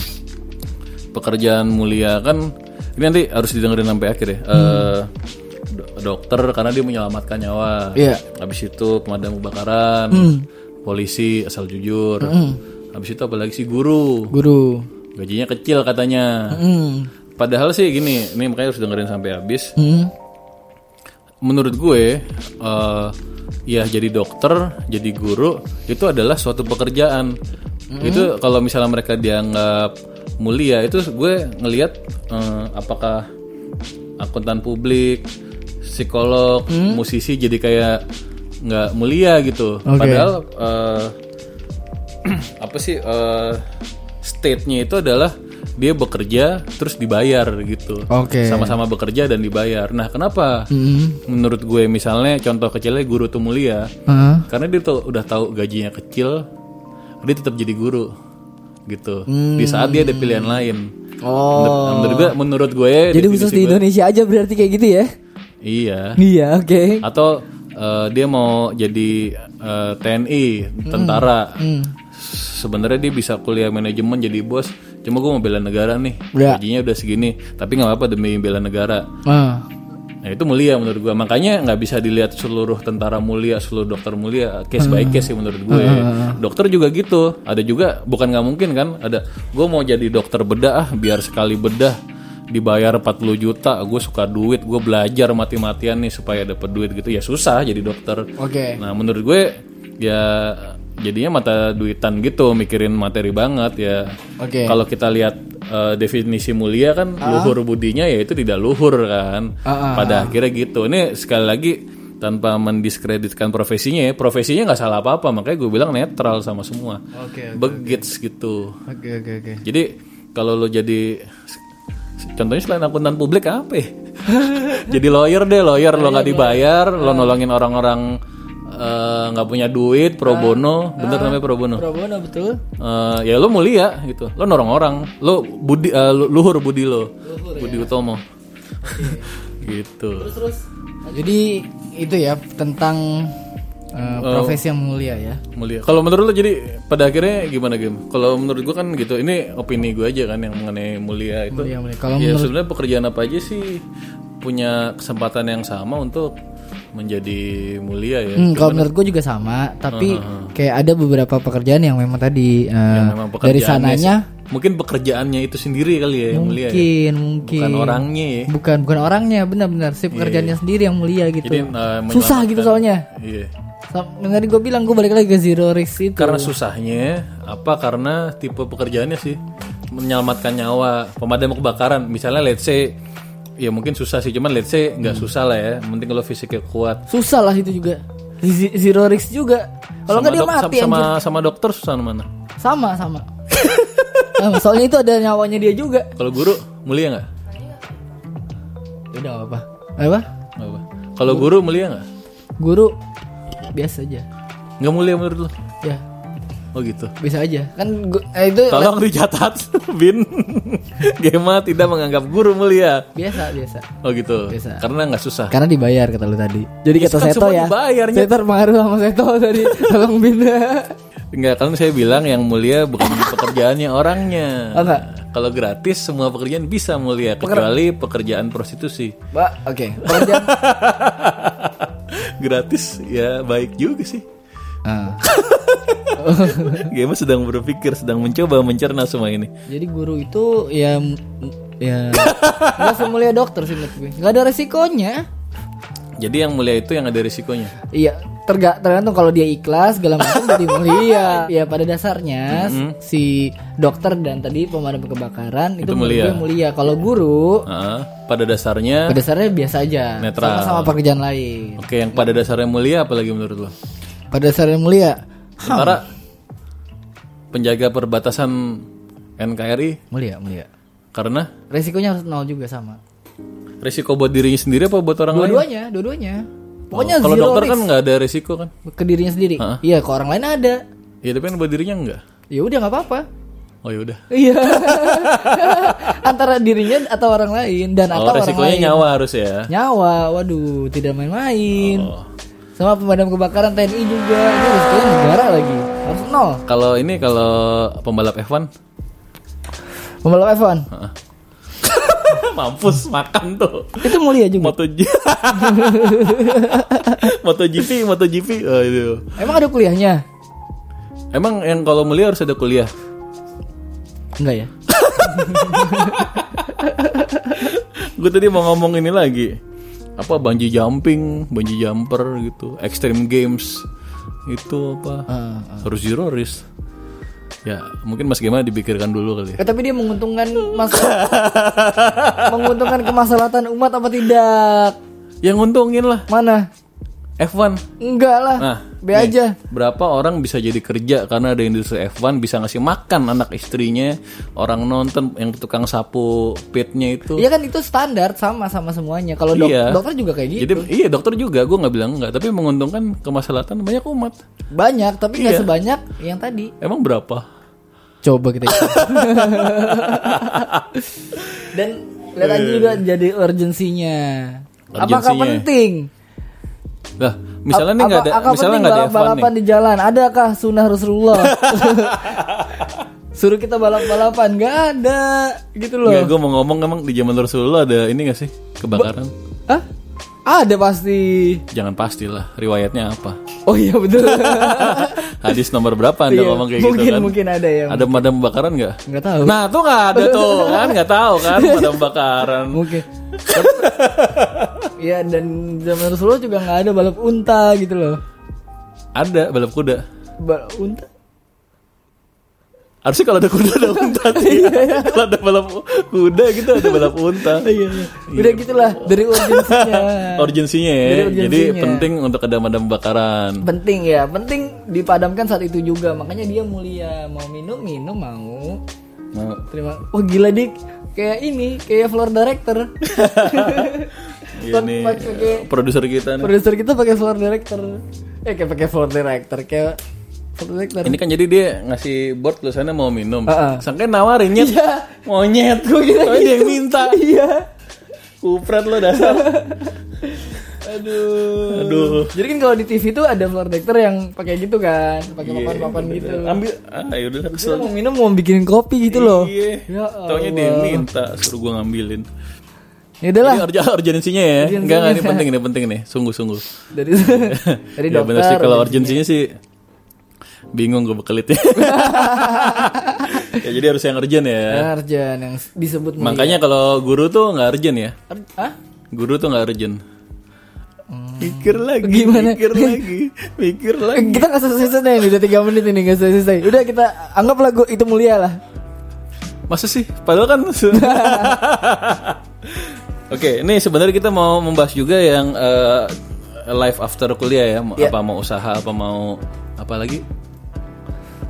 pekerjaan mulia kan ini nanti harus didengerin sampai akhir ya. Eh, do- dokter karena dia menyelamatkan nyawa. Iya. Habis itu pemadam kebakaran, polisi asal jujur. Habis itu apalagi sih guru. Guru. Gajinya kecil katanya. Hmm. Padahal sih gini, ini makanya harus dengerin sampai habis Hmm. menurut gue eh, ya jadi dokter jadi guru itu adalah suatu pekerjaan itu kalau misalnya mereka dianggap mulia itu gue ngelihat eh, apakah akuntan publik psikolog musisi jadi kayak nggak mulia gitu Oke. padahal eh, [clears throat] apa sih eh, state-nya itu adalah dia bekerja terus dibayar gitu Oke. sama-sama bekerja dan dibayar. Nah, kenapa? Hmm. Menurut gue misalnya contoh kecilnya guru tuh mulia, Hah? karena dia tuh udah tahu gajinya kecil, dia tetap jadi guru gitu. Di saat dia ada pilihan lain. Oh. Menurut, gue, menurut gue Jadi khusus di gue- Indonesia aja berarti kayak gitu ya? Iya. Iya, oke. Atau eh, dia mau jadi eh, TNI, tentara. Hmm. Sebenarnya dia bisa kuliah manajemen jadi bos. Cuma gue mau bela negara nih, Ya. gajinya udah segini. Tapi nggak apa-apa demi bela negara. Ah. Nah itu mulia menurut gue. Makanya nggak bisa dilihat seluruh tentara mulia, seluruh dokter mulia, case by case sih menurut gue. Dokter juga gitu. Ada juga bukan nggak mungkin kan? Ada. Gue mau jadi dokter bedah ah, biar sekali bedah dibayar 40 juta. Gue suka duit, gue belajar mati-matian nih supaya dapat duit gitu. Ya susah jadi dokter. Oke. Nah menurut gue ya jadinya mata duitan gitu, mikirin materi banget ya. Oke. Kalau kita lihat eh, definisi mulia kan luhur budinya ya itu tidak luhur kan. Ah, ah, Pada akhirnya gitu. Ini sekali lagi tanpa mendiskreditkan profesinya ya, profesinya nggak salah apa-apa, makanya gue bilang netral sama semua. Oke. Begits gitu. Oke, oke, oke. Jadi kalau lo jadi contohnya selain akuntan publik apa ya? [laughs] jadi lawyer deh, lawyer. Lo nggak dibayar, lo nolongin orang-orang eh, nggak punya duit pro bono, bener namanya pro bono. Pro bono betul. Eh, ya lo mulia gitu, lo nolong orang, lo budi lu- luhur budi lo, budi utomo, [laughs] gitu. Terus. Jadi itu ya tentang eh, profesi yang mulia ya. mulia. Kalau menurut lo jadi pada akhirnya gimana game? Kalau menurut gua kan gitu, ini opini gue aja kan yang mengenai mulia itu. Mulia, mulia. Kalau ya sebenarnya pekerjaan apa aja sih punya kesempatan yang sama untuk menjadi mulia ya. Hmm, kalau menurut gue juga sama, tapi kayak ada beberapa pekerjaan yang memang tadi eh, Memang dari sananya sih- mungkin pekerjaannya itu sendiri kali ya yang mulia ya. mungkin mungkin Bukan orangnya ya. bukan bukan orangnya benar-benar si pekerjaannya sendiri yang mulia gitu. Jadi eh, Susah gitu soalnya. Iya. Sam- Tadi gue bilang gue balik lagi ke zero risk itu. Karena susahnya apa karena tipe pekerjaannya sih menyelamatkan nyawa pemadam kebakaran misalnya let's say ya mungkin susah sih cuman let's say nggak susah lah ya penting kalau fisiknya kuat Susah lah itu juga. Zero risk juga. Kalau nggak dia mati sama, anjir. sama dokter susah mana Sama sama. [laughs] Sama, soalnya itu ada nyawanya dia juga. kalau guru mulia nggak Udah apa? Apa? Apa kalau guru mulia nggak Guru biasa aja. nggak mulia menurut lo Ya. Oh gitu. Bisa aja. Kan gua, eh, itu Tolong dicatat, [laughs] Bin. Gema tidak menganggap guru mulia. biasa biasa. Oh gitu. Biasa. Karena nggak susah. Karena dibayar kata lu tadi. Jadi kata kan Seto ya. dibayar, Nyet. Seto terpengaruh sama Seto tadi. [laughs] Tolong bina. Enggak, kan saya bilang yang mulia bukan [laughs] pekerjaannya orangnya. Oh, enggak? Kalau gratis semua pekerjaan bisa mulia kecuali pekerjaan prostitusi. Mbak, oke. Pekerjaan. Gratis ya baik juga sih. Ah. [laughs] Gema sedang berpikir, sedang mencoba mencerna semua ini. Jadi guru itu ya ya nggak semulia dokter sih menurut gue. Nggak ada resikonya. Jadi yang mulia itu yang ada risikonya. Iya, terga tergantung kalau dia ikhlas segala macam [laughs] jadi mulia. Ya pada dasarnya si dokter dan tadi pemadam kebakaran itu, menurut mulia. mulia. Kalau guru Ah, pada dasarnya, pada dasarnya biasa aja. Netral. Sama-sama pekerjaan lain. oke yang pada dasarnya mulia apalagi menurut lo? Pada dasarnya mulia. Sementara penjaga perbatasan NKRI Mulia, mulia. karena Resikonya harus nol juga sama. risiko buat dirinya sendiri apa buat orang lain? Dua-duanya, dua-duanya. Pokoknya Oh, Kalau dokter risk kan nggak ada risiko kan? ke dirinya sendiri. Iya, ke orang lain ada. Ya tapi kan buat dirinya enggak. Ya udah nggak apa-apa. Oh ya udah. Iya. [laughs] Antara dirinya atau orang lain dan Oh atau orang resikonya lain. nyawa harus ya. Nyawa, waduh, tidak main-main. Oh. Sama pemadam kebakaran TNI juga. Ini resikonya negara lagi. Harus nol. Kalau ini kalau pembalap F1 Pembalap F1 Heeh. [laughs] mampus makan tuh. itu mulia juga. Moto MotoGP, [laughs] MotoGP. Oh, itu. Emang ada kuliahnya? Emang yang kalau mulia harus ada kuliah. Enggak ya? [laughs] Gue tadi mau ngomong ini lagi. Apa bungee jumping, bungee jumper gitu, extreme games. Itu apa? Ah, Harus zero risk. Ya, mungkin Mas gimana dipikirkan dulu kali ya. Eh, tapi dia menguntungkan masalah [laughs] menguntungkan kemaslahatan umat apa tidak? Yang untungin lah Mana? F1. Enggak lah. Nah, B nih, aja. Berapa orang bisa jadi kerja karena ada industri F1 bisa ngasih makan anak istrinya, orang nonton yang tukang sapu pitnya itu. Iya kan itu standar sama sama semuanya. Kalau dok- Iya. dokter juga kayak gitu. Jadi iya dokter juga gue nggak bilang enggak, tapi menguntungkan kemaslahatan banyak umat. Banyak tapi nggak Iya. sebanyak yang tadi. Emang berapa? Coba kita. [laughs] Dan lihat aja juga jadi urgensinya. Apakah penting? Lah, misalnya nih nggak ada, misalnya nggak ada F1 nih. balap-balapan di jalan? Adakah sunnah Rasulullah? [laughs] Suruh kita balap-balapan nggak ada gitu loh. Nggak, gue mau ngomong emang di zaman Rasulullah ada ini gak sih kebakaran? Hah? Ada pasti. Jangan pastilah, riwayatnya apa? Oh iya betul. [laughs] Hadis nomor berapa anda Iya, ngomong kayak mungkin gitu kan? mungkin ada yang Ada pemadam kebakaran nggak? nggak tahu. Nah tuh nggak ada tuh kan nggak tahu kan [laughs] pemadam kebakaran. Mungkin. Iya dan zaman Rasulullah juga nggak ada balap unta gitu loh. Ada balap kuda. Balap unta? Harusnya kalau ada kuda ada unta sih. kalau ada balap kuda gitu ada balap unta. Iya, iya. Udah gitulah dari urgensinya. [laughs] Urgensinya ya. Dari Jadi urgensinya. penting untuk ada pemadam kebakaran. penting ya, penting dipadamkan saat itu juga. Makanya dia mulia. Mau minum minum mau. Nah, Terima. Wah gila dik. Kayak ini, kayak floor director. [laughs] Iya nih pakai- produser kita nih. Produser kita pakai floor director. Eh kayak pakai floor director kayak. Ini kan jadi dia ngasih board tulisannya mau minum. Heeh. Sangka nawarin nyet. Iya. Monyet. Gua kira Oh, dia yang minta. Iya. Kupret lo dasar. Aduh. Aduh. Jadi kan kalau di TV tuh ada floor director yang pakai gitu kan, pakai Iya, papan-papan gitu. Ambil. Ah, yaudah Kita kesel. mau minum mau bikinin kopi gitu loh. Iya. Ya Taunya dia minta suruh gua ngambilin. Ya udahlah urgen urgensinya ya. Urgensinya. Enggak enggak ini penting ini penting nih. Sungguh-sungguh. dari [laughs] dari ya dokter. bener sih kalau urgensinya sih bingung gue bekelitnya. [laughs] ya jadi harus yang urgent ya. Arjan yang disebut. Makanya kalau guru tuh nggak urgent ya. Ar- Hah? Guru tuh nggak urgent. Mikir lagi, Gimana? mikir [laughs] lagi, mikir Eh, lagi. Kita nggak selesai nih, udah tiga menit ini nggak selesai. Udah kita anggaplah gua itu mulia lah. Masa sih? Padahal kan. [laughs] Oke, ini sebenarnya kita mau membahas juga yang eh, life after kuliah ya. Iya. Apa mau usaha, apa mau apa lagi?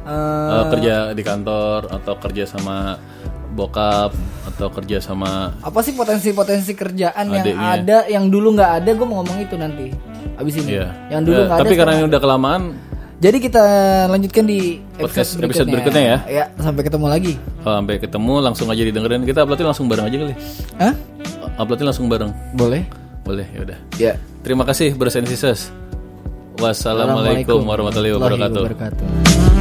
uh, uh, kerja di kantor atau kerja sama bokap atau kerja sama apa sih potensi-potensi kerjaan adiknya. yang ada yang dulu nggak ada gue mau ngomong itu nanti abis ini yeah. yang dulu iya, nggak uh, ada tapi karena ini udah kelamaan jadi kita lanjutkan di episode, berikutnya. episode berikutnya ya. Ya, sampai ketemu lagi. oh, sampai ketemu langsung aja didengerin. Kita uploadnya langsung bareng aja kali. Hah? Uploadnya langsung bareng. Boleh. Boleh, ya udah. Ya. Terima kasih bersensitas and Wassalamualaikum warahmatullahi wabarakatuh. Warahmatullahi wabarakatuh.